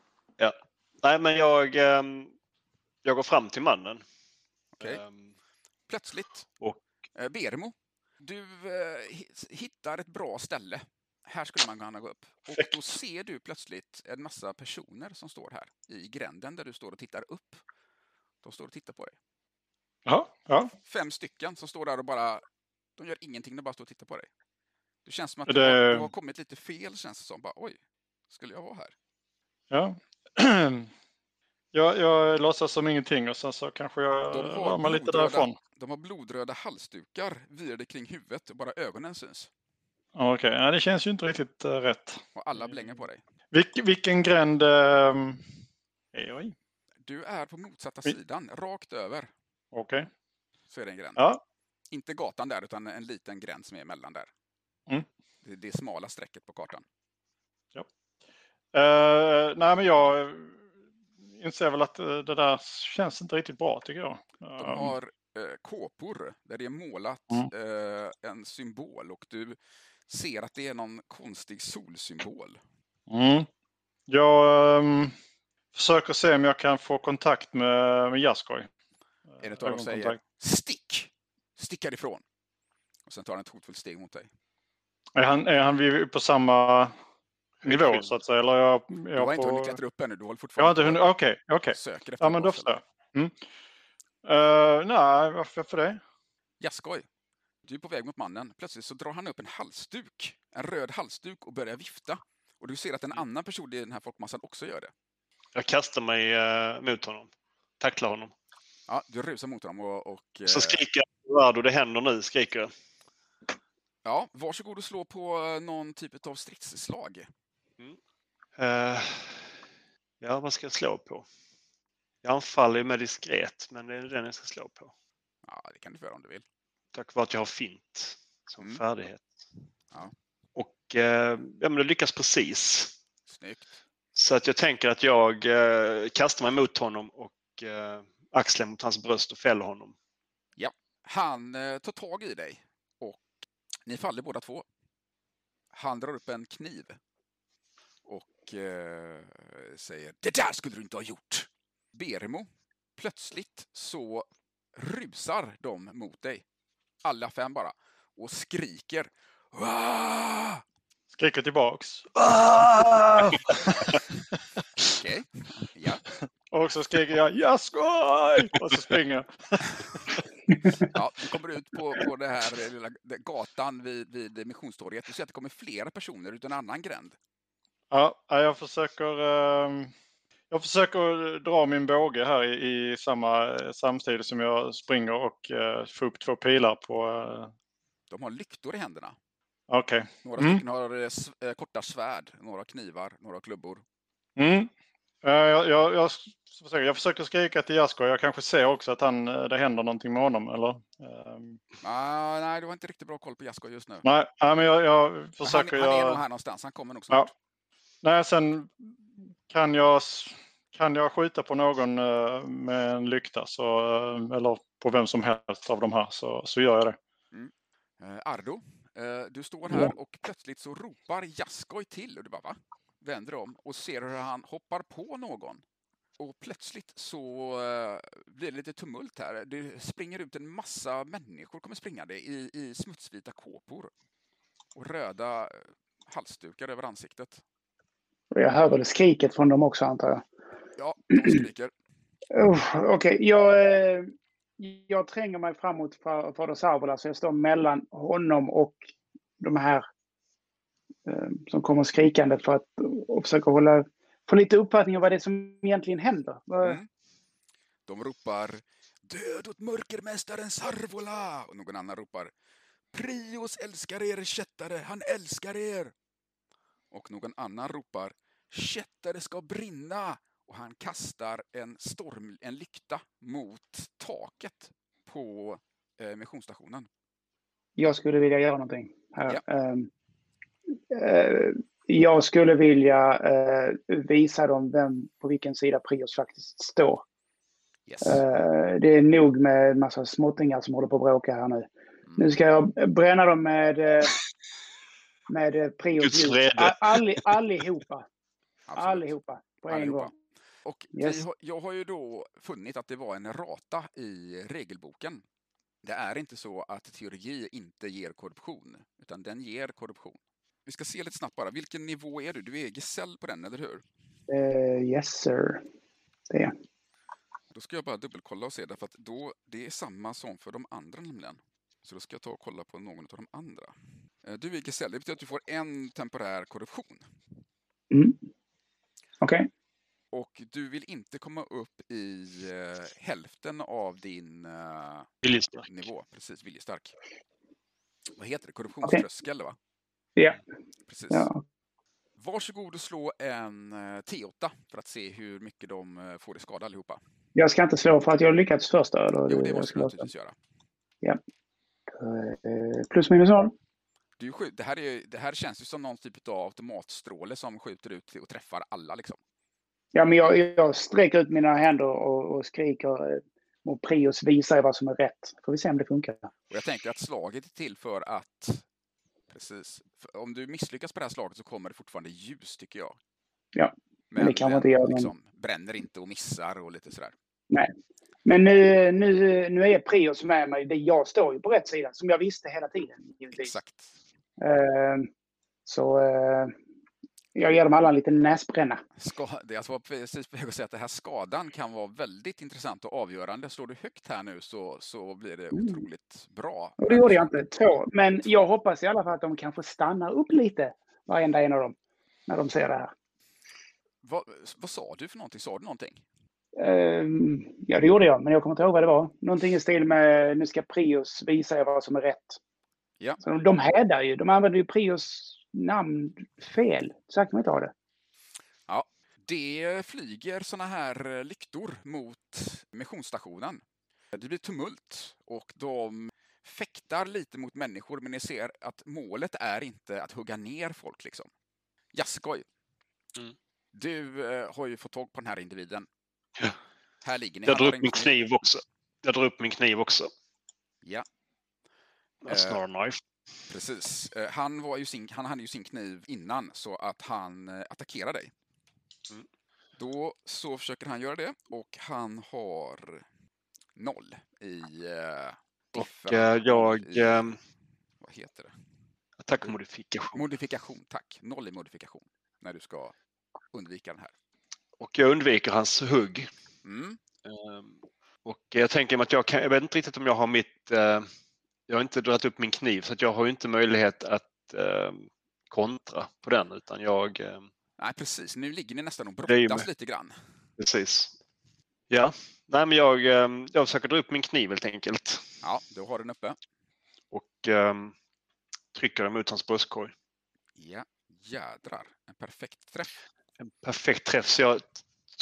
Nej, men jag, ehm, jag går fram till mannen. Okej. Ehm, Plötsligt, Och- eh, Beremo, du eh, hi- hittar ett bra ställe. Här skulle man kunna gå upp. Och då ser du plötsligt en massa personer som står här i gränden där du står och tittar upp. De står och tittar på dig. Ja, ja. Fem stycken som står där och bara, de gör ingenting, de bara står och tittar på dig. Det känns som att det- du har kommit lite fel, känns det som. Bara, Oj, skulle jag vara här? ja. jag, jag låtsas som ingenting och sen så kanske jag mig lite därifrån. De har blodröda halsdukar virade kring huvudet och bara ögonen syns. Okej, ja, det känns ju inte riktigt eh, rätt. Och alla blänger på dig. Vilk, vilken gränd ehm, är jag i? Du är på motsatta Vi- sidan, rakt över. Okej. Så är det en gränd. Ja. Inte gatan där, utan en liten gränd som är emellan där. Mm. Det är det smala strecket på kartan. Eh, nej, men jag eh, inser väl att eh, det där känns inte riktigt bra tycker jag. De Ehm, har eh, kåpor där det är målat Mm. eh, en symbol och du ser att det är någon konstig solsymbol. Mm. Jag ehm, försöker se om jag kan få kontakt med, med Jaskoj. En utav dem säger stick! Stick härifrån! Och sen tar han ett hotfullt steg mot dig. Är han, är han på samma nivå så att säga? Eller jag, är Du har jag inte på... hunnit klättra upp ännu, du håller Jag har fortfarande inte hunnit, på- okej, okej. söker efter Ja en men då förstår jag. Mm. Uh, nej, varför för det? Jaskoj. Du är på väg mot mannen. Plötsligt så drar han upp en halsduk. En röd halsduk och börjar vifta. Och du ser att en annan person i den här folkmassan också gör det. Jag kastar mig uh, mot honom. Tacklar honom. Ja, du rusar mot honom och... och så skriker jag och det händer nu, skriker jag. Ja, varsågod och slå på eh, någon typ av stridsslag. Mm. Uh, ja, vad ska jag slå på? Jag anfaller med diskret, men det är den jag ska slå på. Ja, det kan du få göra om du vill. Tack vare att jag har fint som mm. färdighet. Ja. Och eh, ja, men det lyckas precis. Snyggt. Så att jag tänker att jag eh, kastar mig mot honom och axlar mot hans bröst och fäller honom. Ja, han eh, tar tag i dig och ni faller båda två. Han drar upp en kniv och eh, säger Det där skulle du inte ha gjort! Beremo, plötsligt så rusar de mot dig. Alla fem bara. Och skriker. Wah! Skriker tillbaks. Okej, okay. ja. Och så skriker jag jag skoj! Och så springer jag. ja, du kommer ut på, på det här lilla gatan vid, vid Missionstorget. Du ser att det kommer flera personer ut en annan gränd. Ja, jag försöker um jag försöker dra min båge här i, i samma samtidigt som jag springer och uh, får upp två pilar på... Uh... De har lyktor i händerna. Okej. Okay. Några mm. stycken har korta svärd, några knivar, några klubbor. Mm. Jag, jag, jag, försöker, jag försöker skrika till Jasko. Jag kanske ser också att han, det händer någonting med honom, eller? Um... Ah, nej, du har inte riktigt bra koll på Jasko just nu. Nej, men jag, jag försöker... Han, han är nog här någonstans. Han kommer nog snart. Ja. Nej, sen kan jag, kan jag skjuta på någon eh, med en lykta så, eh, eller på vem som helst av de här så, så gör jag det. Mm. Eh, Ardo, du står här och plötsligt så ropar Jaskoj till och du bara va? Vänder om och ser hur han hoppar på någon. Och plötsligt så blir det lite tumult här. Det springer ut en massa människor kommer springande i, i smutsvita kåpor. Och röda halsdukar över ansiktet. Jag hör väl skriket från dem också antar jag. Ja, de skriker. Okej, okay. jag, eh, jag tränger mig framåt för Fader Sarvola så jag står mellan honom och de här eh, som kommer skrikande för att och försöka hålla, få lite uppfattning om vad det är som egentligen händer. Mm. De ropar Död åt mörkermästaren Sarvola! Och någon annan ropar Prios älskar er kättare, han älskar er! och någon annan ropar Kättare ska brinna! Och han kastar en, storm, en lykta mot taket på eh, missionsstationen. Jag skulle vilja göra någonting här. Ja. Uh, jag skulle vilja uh, visa dem vem, på vilken sida Prios faktiskt står. Yes. det är nog med en massa småttingar som håller på att bråka här nu. Mm. Nu ska jag bränna dem med med eh, prio All, allihopa. Allihopa på en gång. Och yes. jag har ju då funnit att det var en rata i regelboken. Det är inte så att teologi inte ger korruption, utan den ger korruption. Vi ska se lite snabbt bara. Vilken nivå är du? Du är gesäll på den, eller hur? Uh, yes, sir. Det är Då ska jag bara dubbelkolla och se, därför att då, det är samma som för de andra nämligen. Så då ska jag ta och kolla på någon av de andra. Eh, du är gesäll, det betyder att du får en temporär korruption. Mm. Okej. Okay. Och du vill inte komma upp i uh, hälften av din uh, viljestark. nivå. Precis, viljestark. Vad heter det? Korruptionströskel, okay. va? Ja. Precis. Ja. Varsågod och slå en uh, T8 för att se hur mycket de får i skada allihopa. Jag ska inte slå för att jag lyckats första? Eller? Jo, det måste du naturligtvis göra. Ja. Plus minus noll. Du, det, här är, det här känns ju som någon typ av automatstråle som skjuter ut och träffar alla. Liksom. Ja, men jag, jag sträcker ut mina händer och, och skriker eh, och Prius visar vad som är rätt. Får vi se om det funkar. Och jag tänker att slaget är till för att... Precis. För om du misslyckas på det här slaget så kommer det fortfarande ljus, tycker jag. Ja, men, det kan man inte göra. Liksom, men... Bränner inte och missar och lite sådär. Nej, men nu, nu, nu är Prius med mig. Det jag står ju på rätt sida, som jag visste hela tiden. Exakt. Ehm, så eh, Jag ger dem alla en liten näsbränna. Ska, jag var precis på väg att säga att den här skadan kan vara väldigt intressant och avgörande. Slår du högt här nu så, så blir det mm. otroligt bra. Och det gjorde jag inte, två. Men jag hoppas i alla fall att de kanske stannar upp lite, varenda en av dem, när de ser det här. Vad, vad sa du för någonting? Sa du någonting? Um, ja, det gjorde jag, men jag kommer inte ihåg vad det var. Någonting i stil med nu ska Prius visa er vad som är rätt. Ja. Så de, de hädar ju. De använder ju Prius namn fel. Så kan man inte ha det. Ja, det flyger såna här lyktor mot missionsstationen. Det blir tumult och de fäktar lite mot människor, men ni ser att målet är inte att hugga ner folk liksom. Jaskoj. Mm. Du eh, har ju fått tag på den här individen. Ja. Här ligger ni. Jag drar upp min kniv också. Jag drar upp min kniv också. Ja. A snarl knife. Precis. Eh, han, var ju sin, han hade ju sin kniv innan så att han eh, attackerar dig. Mm. Då så försöker han göra det och han har noll i uh, Och uh, jag... I, um, vad heter det? Attackmodifikation. Modifikation, tack. Noll i modifikation. När du ska undvika den här. Och jag undviker hans hugg. Mm. Um, och jag tänker mig att jag kan, jag vet inte riktigt om jag har mitt uh, jag har inte dragit upp min kniv så att jag har ju inte möjlighet att eh, kontra på den utan jag... Eh, Nej precis, nu ligger ni nästan och brottas lite grann. Precis. Ja, nej men jag, eh, jag försöker dra upp min kniv helt enkelt. Ja, då har den uppe. Och eh, trycker den mot hans bröstkorg. Ja, jädrar. En perfekt träff. En perfekt träff så jag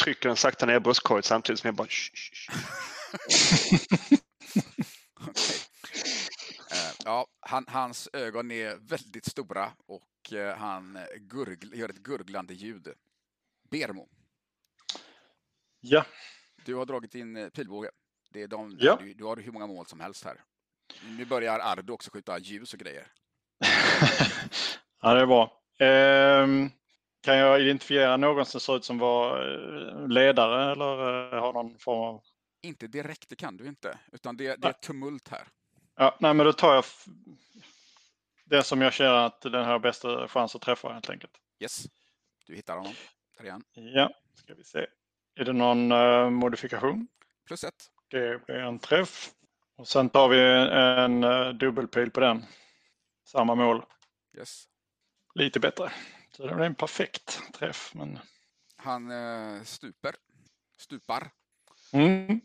trycker den sakta ner bröstkorgen samtidigt som jag bara... okay. Ja, han, hans ögon är väldigt stora och eh, han gurgl, gör ett gurglande ljud. Bermo. Ja. Du har dragit in eh, pilbåge. Det är de, ja. du, du har hur många mål som helst här. Nu börjar Ardo också skjuta ljus och grejer. ja, det är bra. Ehm, kan jag identifiera någon som ser ut som var eh, ledare eller har någon form av... Inte direkt, det kan du inte. Utan det, det är tumult här. Ja, nej, men då tar jag det som jag känner att den har bästa chans att träffa helt enkelt. Yes, du hittar honom. Igen. Ja, ska vi se. Är det någon uh, modifikation? Plus ett. Det blir en träff. Och sen tar vi en uh, dubbelpil på den. Samma mål. Yes. Lite bättre. Så det blir en perfekt träff. Men... Han uh, stuper. Stupar. Mm.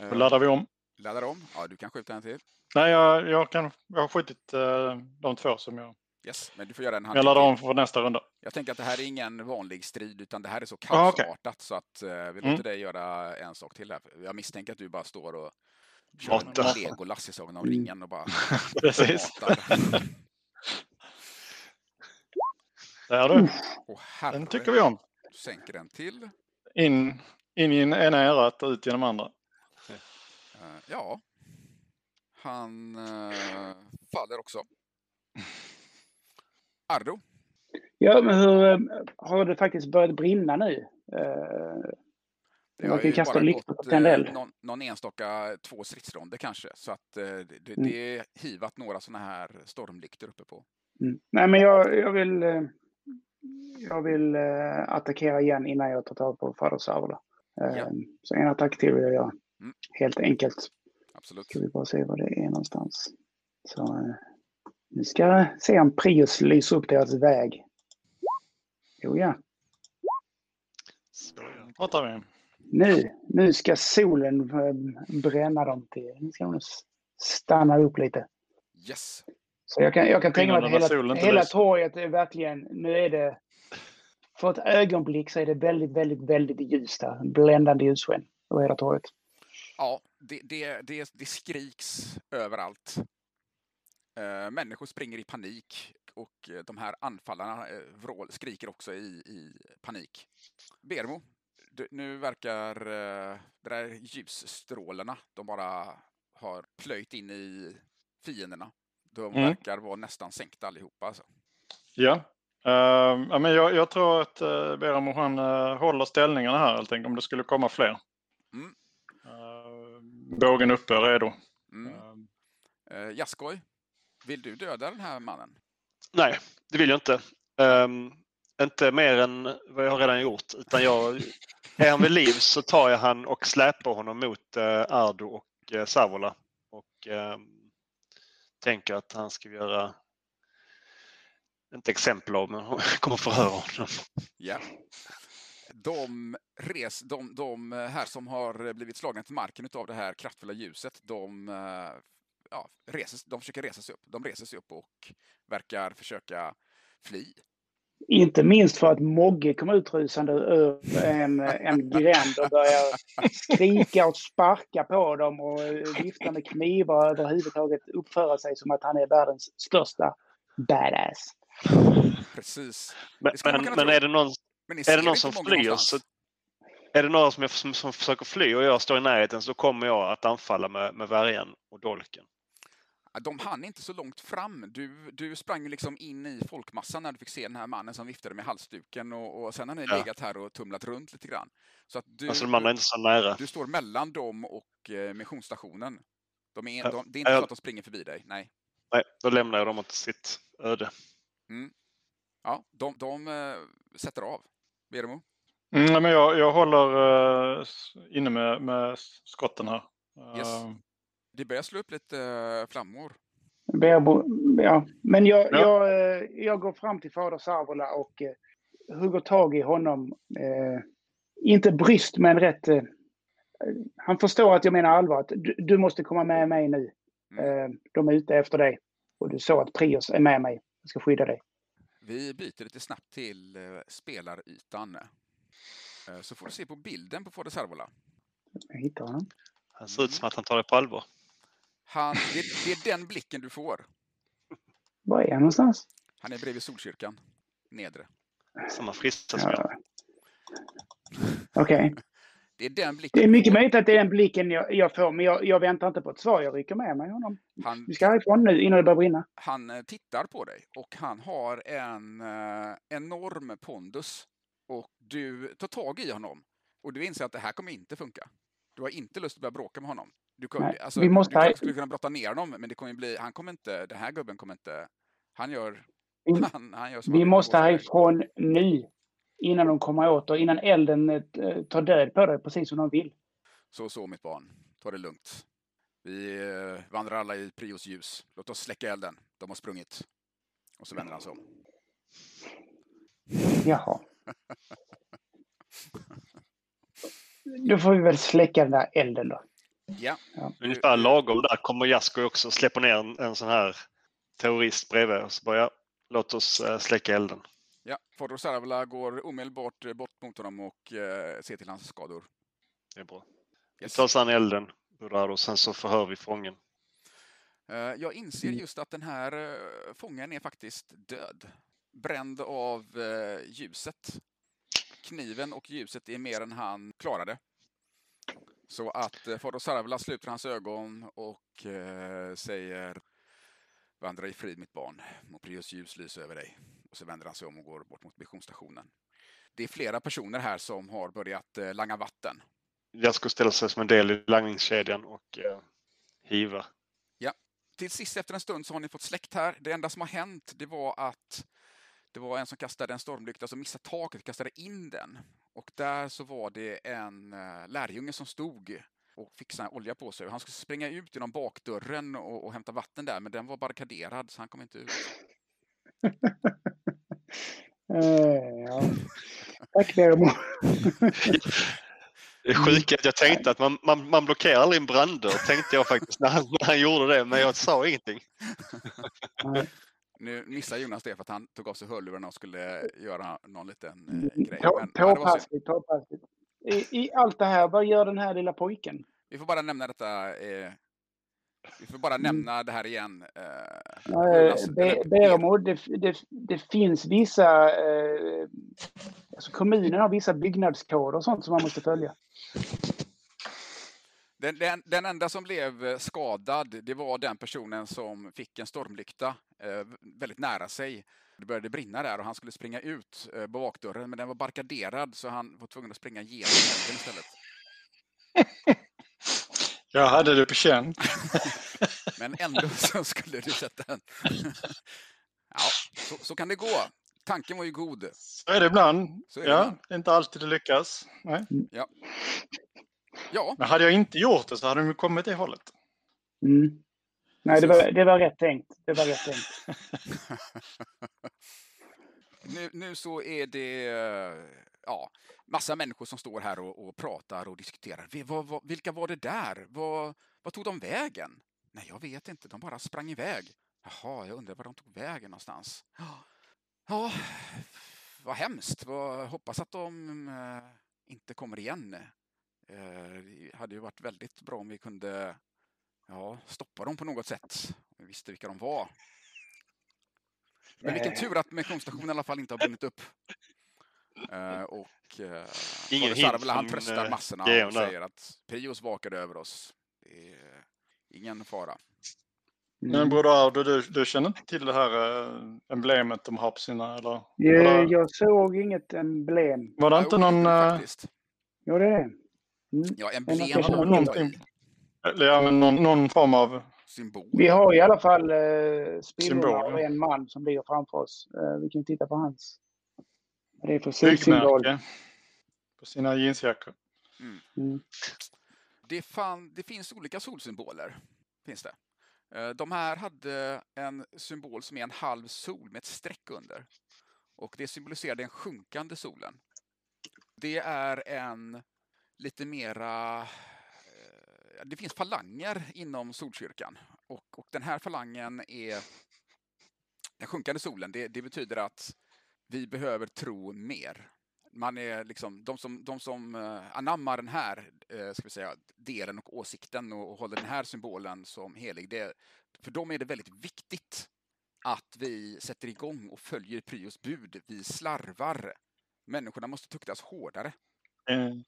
Då laddar vi om. Laddar om. Ja, du kan skjuta en till. Nej, jag, jag, kan, jag har skjutit uh, de två som jag... Yes, men du får göra en Jag laddar om för nästa runda. Jag tänker att det här är ingen vanlig strid utan det här är så kaosartat ah, okay. så att uh, vi låter mm. dig göra en sak till här. Jag misstänker att du bara står och kör en Legolas i Sagan om mm. ringen och bara Precis. Där du. Oh, herre. den tycker vi om. Du sänker den till. In, in i ena örat och ut genom andra. Uh, ja, han uh, faller också. Ardo? Ja, men hur eh, har det faktiskt börjat brinna nu? Man kan kasta lyktor på tändeld. Någon, någon enstaka två stridsronder kanske. Så att det, mm. det är hivat några sådana här stormlyktor uppe på. Mm. Nej, men jag, jag vill, jag vill attackera igen innan jag tar tag på Fader. Ja. Så en attack till vill jag göra. Mm. Helt enkelt. Absolut. Ska vi bara se var det är någonstans. Så, eh, nu ska jag se om Prius lyser upp deras väg. Jo ja. Pratar vi. Nu, nu ska solen eh, bränna dem till... Nu ska de stanna upp lite. Yes. Så jag kan, jag kan tänka mig att hela, hela torget är verkligen... Nu är det... För ett ögonblick så är det väldigt, väldigt, väldigt ljust här. Bländande ljussken över hela torget. Ja, det, det, det, det skriks överallt. Uh, människor springer i panik och de här anfallarna uh, vrål, skriker också i, i panik. Bermo, du, nu verkar uh, de där ljusstrålarna, de bara har plöjt in i fienderna. De mm. verkar vara nästan sänkta allihopa. Alltså. Ja, uh, men jag, jag, tror att uh, Beramo han uh, håller ställningarna här helt enkelt om det skulle komma fler. Mm bågen uppe, redo. Mm. Uh, Jaskoj, vill du döda den här mannen? Nej, det vill jag inte. Um, inte mer än vad jag redan gjort. Utan jag, är han vid liv så tar jag han och släpar honom mot eh, Ardo och eh, Savola. Och eh, tänker att han ska göra, inte exempel av, men kommer förhöra honom. Ja. De, res, de, de här som har blivit slagna till marken av det här kraftfulla ljuset, de, eh, ja, reses, de försöker resa sig upp. De reser sig upp och verkar försöka fly. Inte minst för att Mogge kom utrusande ur en, en gränd och började skrika och sparka på dem och vifta med knivar och överhuvudtaget uppföra sig som att han är världens största badass. Precis. Men, men, men är det någon, är det någon som flyr så är det någon som, som, som försöker fly och jag står i närheten så kommer jag att anfalla med, med värjan och dolken. De hann inte så långt fram. Du, du sprang liksom in i folkmassan när du fick se den här mannen som viftade med halsduken och, och sen har ni ja. legat här och tumlat runt lite grann. Så att du, alltså de andra är inte så nära. Du står mellan dem och eh, missionsstationen. De är, de, det är inte så att de springer förbi dig, nej. Nej, då lämnar jag dem åt sitt öde. Mm. Ja, de, de uh, sätter av. Veremo? Mm, men jag, jag håller uh, inne med, med skotten här. Yes. Uh, det börjar slå upp lite uh, flammor. Ja, men jag, ja. Jag, eh, jag går fram till fader Sarvola och uh, hugger tag i honom. Uh, inte bryskt, men rätt... Uh, han förstår att jag menar allvar. Att du, du måste komma med mig nu. Mm. de är ute efter dig. Och du såg att Prios är med mig. Jag ska skydda dig. Vi byter lite snabbt till spelarytan. Så får du se på bilden på fader Sarvola. Jag hittar honom. Han ser ut som att han tar det på allvar. Han, det, det, är den blicken du får. Var är han någonstans? Han är bredvid Solkyrkan. Nedre. Samma frista som jag. Okej. Okay. Det är den blicken. Det är mycket möjligt att det är den blicken jag, jag får, men jag, jag, väntar inte på ett svar. Jag rycker med mig honom. Han, Vi ska härifrån nu innan det börjar brinna. Han eh, tittar på dig och han har en eh, enorm pondus. Och du tar tag i honom och du inser att det här kommer inte funka. Du har inte lust att börja bråka med honom. Du, kom, Nej, alltså, vi måste... du skulle kunna brotta ner honom, men det kommer bli, han kommer inte, den här gubben kommer inte, han gör, vi, han, han gör Vi måste härifrån nu, innan de kommer åt och innan elden äh, tar död på dig, precis som de vill. Så, så mitt barn, ta det lugnt. Vi äh, vandrar alla i Prios ljus. Låt oss släcka elden. De har sprungit. Och så vänder han sig om. Jaha. Då får vi väl släcka den där elden då. Ja. ja. Ungefär lagom där kommer Jasko också och släpper ner en, en sån här terrorist bredvid och så bara, låt oss äh, släcka elden. Ja, Fodor Saravola går omedelbart bort mot honom och äh, ser till hans skador. Det är bra. Yes. Vi tar oss an elden, och sen så förhör vi fången. Uh, jag inser mm. just att den här uh, fången är faktiskt död. Bränd av uh, ljuset. Kniven och ljuset är mer än han klarade. Så att eh, Fader Sarvela sluter hans ögon och eh, säger Vandra i frid mitt barn, må Prius ljus lysa över dig. Och så vänder han sig om och går bort mot missionsstationen. Det är flera personer här som har börjat eh, langa vatten. Jasko ställer sig som en del i langningskedjan och eh, hiva. Ja. Till sist efter en stund så har ni fått släckt här. Det enda som har hänt det var att det var en som kastade en stormlykta som missade taket och kastade in den. Och där så var det en uh, lärjunge som stod och fick sån olja på sig. Han skulle springa ut genom bakdörren och, och hämta vatten där, men den var barrikaderad så han kom inte ut. uh, ja. Tack Vermo. Det sjuka är att jag tänkte att man, man, man blockerar aldrig en branddörr, tänkte jag faktiskt när han, när han gjorde det, men jag sa ingenting. Nu missade Jonas det för att han tog av sig hörlurarna och skulle göra någon liten eh, grej. Påpassligt, påpassligt. I, I allt det här, vad gör den här lilla pojken? Vi får bara nämna detta. Eh, vi får bara mm. nämna det här igen. Eh, Beremo, det, det, det, finns vissa... Eh, alltså kommunen har vissa byggnadskoder och sånt som man måste följa. Den, den, den, enda som blev eh, skadad, det var den personen som fick en stormlykta eh, väldigt nära sig. Det började brinna där och han skulle springa ut eh, bakdörren, men den var barrikaderad så han var tvungen att springa genom elden istället. Jag hade det på känn. men ändå så skulle du sätta en... ja, så, så, kan det gå. tanken var ju god. Så är det ibland. Så är det ja, ibland. inte alltid det lyckas. Nej. Ja. ja. Men hade jag inte gjort det så hade de kommit det hållet. Mm. Nej, det var, det var rätt tänkt. Det var rätt tänkt. nu, nu så är det eh, ja, massa människor som står här och, och pratar och diskuterar. Vad, vad, vilka var det där? Vad, vad tog de vägen? Nej, jag vet inte. De bara sprang iväg. Jaha, jag undrar var de tog vägen någonstans. Ja, vad hemskt. Vad, hoppas att de äh, inte kommer igen. Äh, det hade ju varit väldigt bra om vi kunde ja, stoppa dem på något sätt. om Vi visste vilka de var. Men vilken tur att missionsstationen i alla fall inte har brunnit upp. Uh, och uh, Ingen Sarvela, han tröstar massorna och säger att Prios vakade över oss. Det är ingen fara. Mm. Men Broder Ardo, du, du känner inte till det här äh, emblemet de har på sina? Eller? Jag, jag såg inget emblem. Var det inte någon... Äh... Jo, det är det. Mm. Ja, emblem har någonting. Ja, men någon, någon, form av... Symbol. Vi har i alla fall äh, spillrorna av en man som ligger framför oss. Äh, vi kan titta på hans. Det är för solsymbol. På sina jeansjackor. Mm. Mm. Det, fan, det finns olika solsymboler. Finns det. Eh, de här hade en symbol som är en halv sol med ett streck under. Och det symboliserar den sjunkande solen. Det är en lite mera... Det finns falanger inom Solkyrkan. Och, och den här falangen är den sjunkande solen. Det, det betyder att vi behöver tro mer man är liksom, de som, de som eh, anammar den här eh, ska vi säga, delen och åsikten och, och håller den här symbolen som helig, det, för dem är det väldigt viktigt att vi sätter igång och följer Prios bud. Vi slarvar. Människorna måste tuktas hårdare. Mm.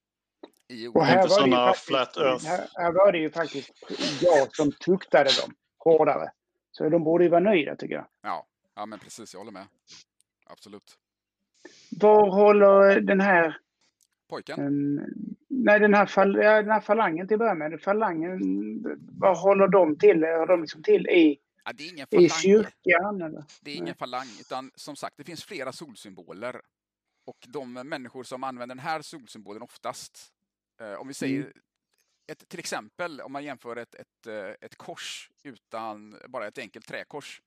I och här, var det faktiskt, flat earth. Här, här var det ju faktiskt jag som tuktade dem hårdare. Så de borde ju vara nöjda tycker jag. Ja, ja men precis. Jag håller med. Absolut. Var håller den här... Pojken? Um, nej, den här, fal, ja, den här falangen till att börja med. Falangen, vad håller de till? Har de liksom till i, ja, det är ingen falang. i kyrkan? Eller? Det är ingen nej. falang, utan som sagt, det finns flera solsymboler. Och de människor som använder den här solsymbolen oftast, om vi säger mm. ett, till exempel om man jämför ett, ett, eh, ett kors utan bara ett enkelt träkors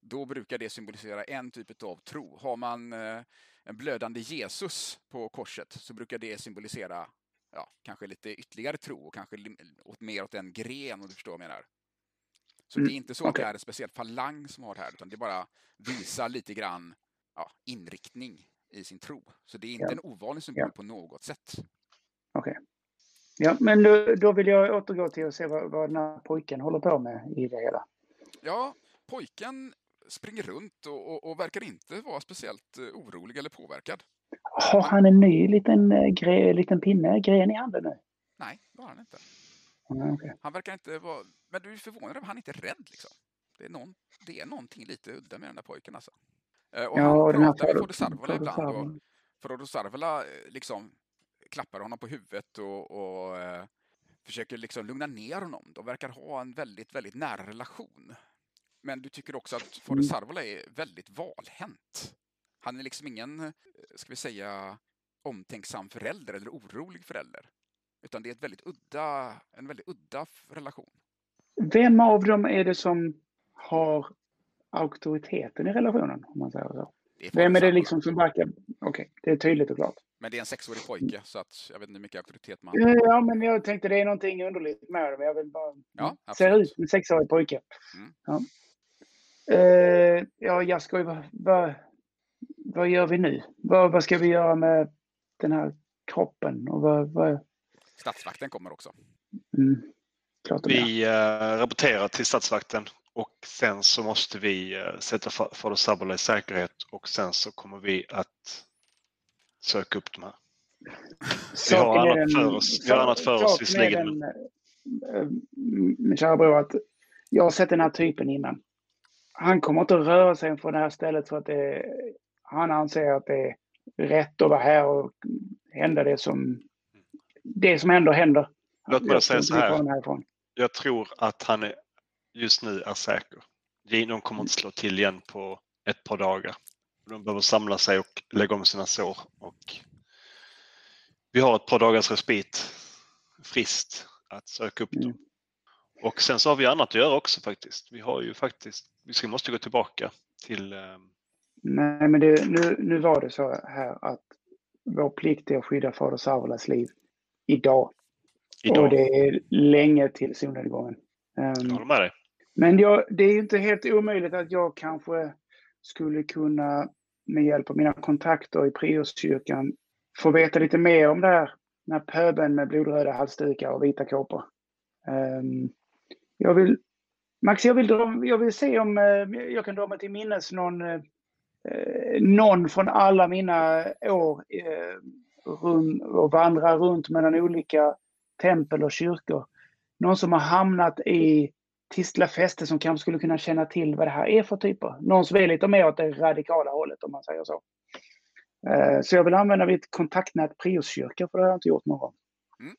då brukar det symbolisera en typ av tro. Har man eh, en blödande Jesus på korset så brukar det symbolisera ja, kanske lite ytterligare tro och kanske åt mer åt en gren om du förstår vad jag menar. Så mm. det är inte så okay. att det är en speciell falang som har det här utan det bara visar lite grann ja, inriktning i sin tro. Så det är inte ja. en ovanlig symbol ja. på något sätt. Ja, men då, då, vill jag återgå till att se vad, vad den här pojken håller på med i det hela. Ja, pojken springer runt och, och, och, verkar inte vara speciellt eh, orolig eller påverkad. Har han en ny liten, eh, gre, liten pinne, gren i handen nu? Nej, det har han inte. Mm, okay. Han verkar inte vara... Men du är förvånad över han inte är rädd liksom. Det är, någon, det är någonting lite udda med den där pojken alltså. Eh, och ja, han pratar med Fodde Sarvola ibland. Och Sarvola liksom klappar honom på huvudet och, och eh, försöker liksom lugna ner honom. De verkar ha en väldigt, väldigt nära relation. Men du tycker också att Fader mm. Sarvola är väldigt valhänt. Han är liksom ingen, eh, ska vi säga, omtänksam förälder eller orolig förälder. Utan det är ett väldigt udda, en väldigt udda relation. Vem av dem är det som har auktoriteten i relationen? Om man säger så? Är Vem är det liksom som verkar... Okej, okay, det är tydligt och klart. Men det är en sexårig pojke, så att jag vet inte hur mycket auktoritet man... Ja, men jag tänkte det är någonting underligt med det. Jag vill bara... Ja, ser ut som en sexårig pojke. Mm. Ja. Uh, ja, Jaskoj, vad, vad, vad gör vi nu? Vad, vad ska vi göra med den här kroppen? Och vad, vad... Statsvakten kommer också. Mm. vi uh, rapporterar till statsvakten och sen så måste vi uh, sätta Fader Sabala i säkerhet och sen så kommer vi att söka upp de här. Vi har annat för oss, vi har annat för oss visserligen. Min kära bror, att jag har sett den här typen innan han kommer inte att röra sig från det här stället för att det, han anser att det är rätt att vara här och hända det som, det som ändå händer. Låt mig säga så här. Jag tror att han är, just nu är säker. De kommer inte slå till igen på ett par dagar. De behöver samla sig och lägga om sina sår. Och vi har ett par dagars respit, frist, att söka upp dem. Mm. Och sen så har vi annat att göra också faktiskt. Vi har ju faktiskt, vi måste gå tillbaka till... Eh... Nej, men det, nu, nu var det så här att vår plikt är att skydda fader Savolas liv idag. idag. Och det är länge till solnedgången. Um, jag håller med dig. Men jag, det är inte helt omöjligt att jag kanske skulle kunna med hjälp av mina kontakter i Prioskyrkan få veta lite mer om det här. Den här pöbeln med blodröda halsdukar och vita kåpor. Um, jag vill, Max, jag vill, dra, jag vill se om uh, jag kan dra mig till minnes någon, uh, någon från alla mina år uh, rum, och vandra runt mellan olika tempel och kyrkor. Någon som har hamnat i Tistlafäste som kanske skulle kunna känna till vad det här är för typer. Någon som är lite mer åt det radikala hållet om man säger så. Eh, så jag vill använda mitt kontaktnät Prioskyrka för det har jag inte gjort någon gång. Mm.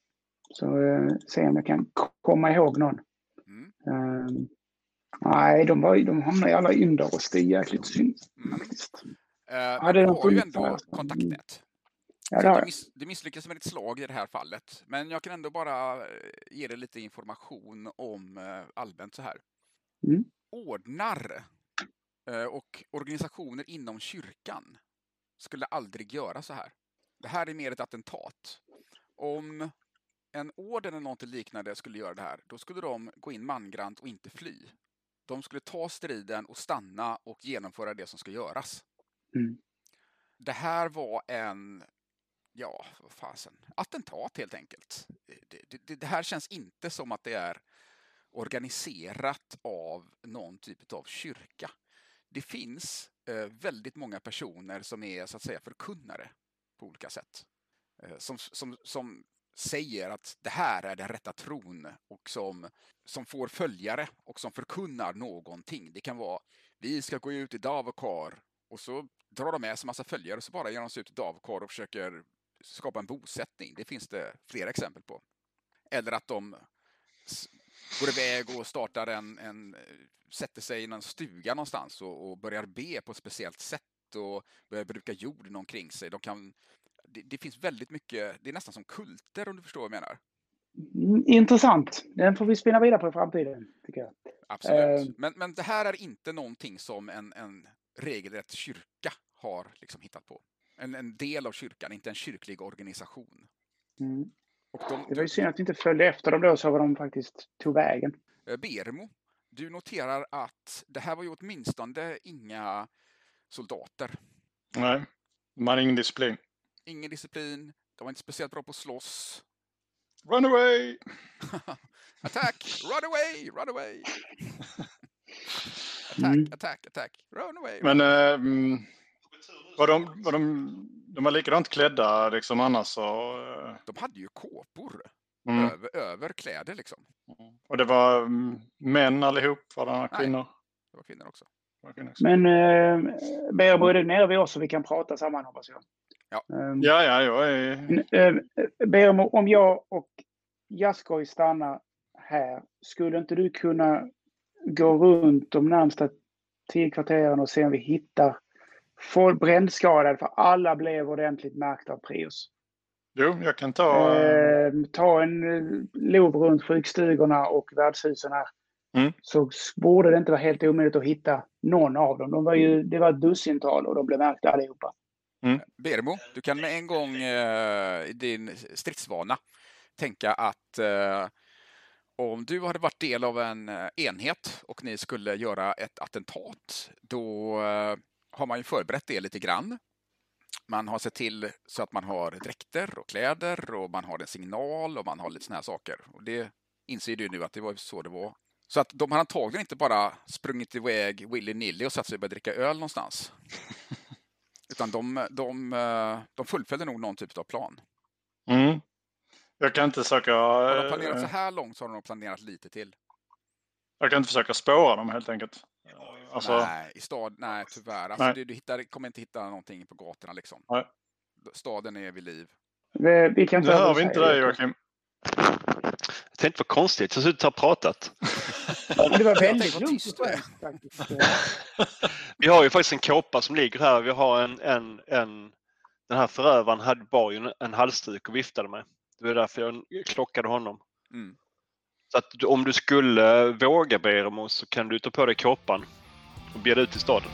Så eh, se om jag kan komma ihåg någon. Mm. Uh, nej, de, var, de hamnade alla under oss. Det är jäkligt synd mm. faktiskt. Uh, ja, du har ju ändå kontaktnät. Ja, det, miss, det misslyckas med ditt slag i det här fallet. Men jag kan ändå bara ge dig lite information om allmänt så här. Mm. Ordnar och organisationer inom kyrkan skulle aldrig göra så här. Det här är mer ett attentat. Om en orden eller något liknande skulle göra det här, då skulle de gå in mangrant och inte fly. De skulle ta striden och stanna och genomföra det som ska göras. Mm. Det här var en, ja, vad fasen, attentat helt enkelt. Det, det, det, här känns inte som att det är organiserat av någon typ av kyrka. Det finns Eh, väldigt många personer som är så att säga förkunnare på olika sätt. Eh, som, som, som säger att det här är den rätta tron och som, som får följare och som förkunnar någonting. Det kan vara vi ska gå ut i Davokar och så drar de med sig massa följare och så bara ger de sig ut i Davokar och försöker skapa en bosättning. Det finns det flera exempel på. Eller att de går iväg och startar en, en sätter sig i någon stuga någonstans och, och, börjar be på ett speciellt sätt och börjar bruka jorden omkring sig. De kan, det, det, finns väldigt mycket, det är nästan som kulter om du förstår vad jag menar. Mm, intressant. Den får vi spinna vidare på i framtiden, tycker jag. Absolut. Uh, men, men det här är inte någonting som en, en regelrätt kyrka har liksom hittat på. En, en del av kyrkan, inte en kyrklig organisation. Mm. De, det var ju synd att vi inte följde efter dem då så vad de faktiskt tog vägen. Eh, Bermo, du noterar att det här var ju åtminstone inga soldater. Nej, de hade ingen disciplin. Ingen disciplin, de var inte speciellt bra på att slåss. Run away! attack! Run away! Run away! attack, mm. attack, attack! Run away! Men äh, var, de, var de de var likadant klädda liksom annars. Och... Eh, de hade ju kåpor mm. över, över kläder liksom. Mm. Och det var mm, män allihop? Var det kvinnor? Nej, det var kvinnor också. Var kvinnor också. Men eh, Berbo, är du nere vid oss så vi kan prata samman hoppas jag? Ja, um, ja, ja, jag är... Eh, Bermo, om jag och Jaskoj stannar här, skulle inte du kunna gå runt de närmsta tio kvarteren och se om vi hittar brännskadad för alla blev ordentligt märkta av Prius. Jo, jag kan ta... Eh, ta en eh, lov runt sjukstugorna och värdshusen här. Mm. Så borde det inte vara helt omöjligt att hitta någon av dem. De var ju, det var ett dussintal och de blev märkta allihopa. Mm. Bermo, du kan med en gång eh, i din stridsvana tänka att eh, om du hade varit del av en eh, enhet och ni skulle göra ett attentat, då eh, har man ju förberett det lite grann. Man har sett till så att man har dräkter och kläder och man har en signal och man har lite såna här saker. Och det inser du nu att det var så det var. Så att de har antagligen inte bara sprungit iväg willy-nilly och satt sig och börjat dricka öl någonstans. Utan de, de, de fullföljde nog någon typ av plan. Mm. Jag kan inte söka... Har de planerat så här långt så har de planerat lite till. Jag kan inte försöka spåra dem helt enkelt. Alltså... Nej, i stad, nej tyvärr. Alltså, nej. Du, du hittar, kommer inte hitta någonting på gatorna liksom. Nej. Staden är vid liv. Vi, vi kan nu hör vi inte dig Joakim. Jag tänkte vad konstigt, jag ser ut att ha pratat. det var väldigt lugnt faktiskt. Vi har ju faktiskt en kåpa som ligger här. Vi har en, en, en den här förövaren hade, bar ju en halsduk och viftade med. Det var därför jag klockade honom. Mm. Så att om du skulle våga Beremo så kan du ta på dig kåpan och bjöd ut till staden.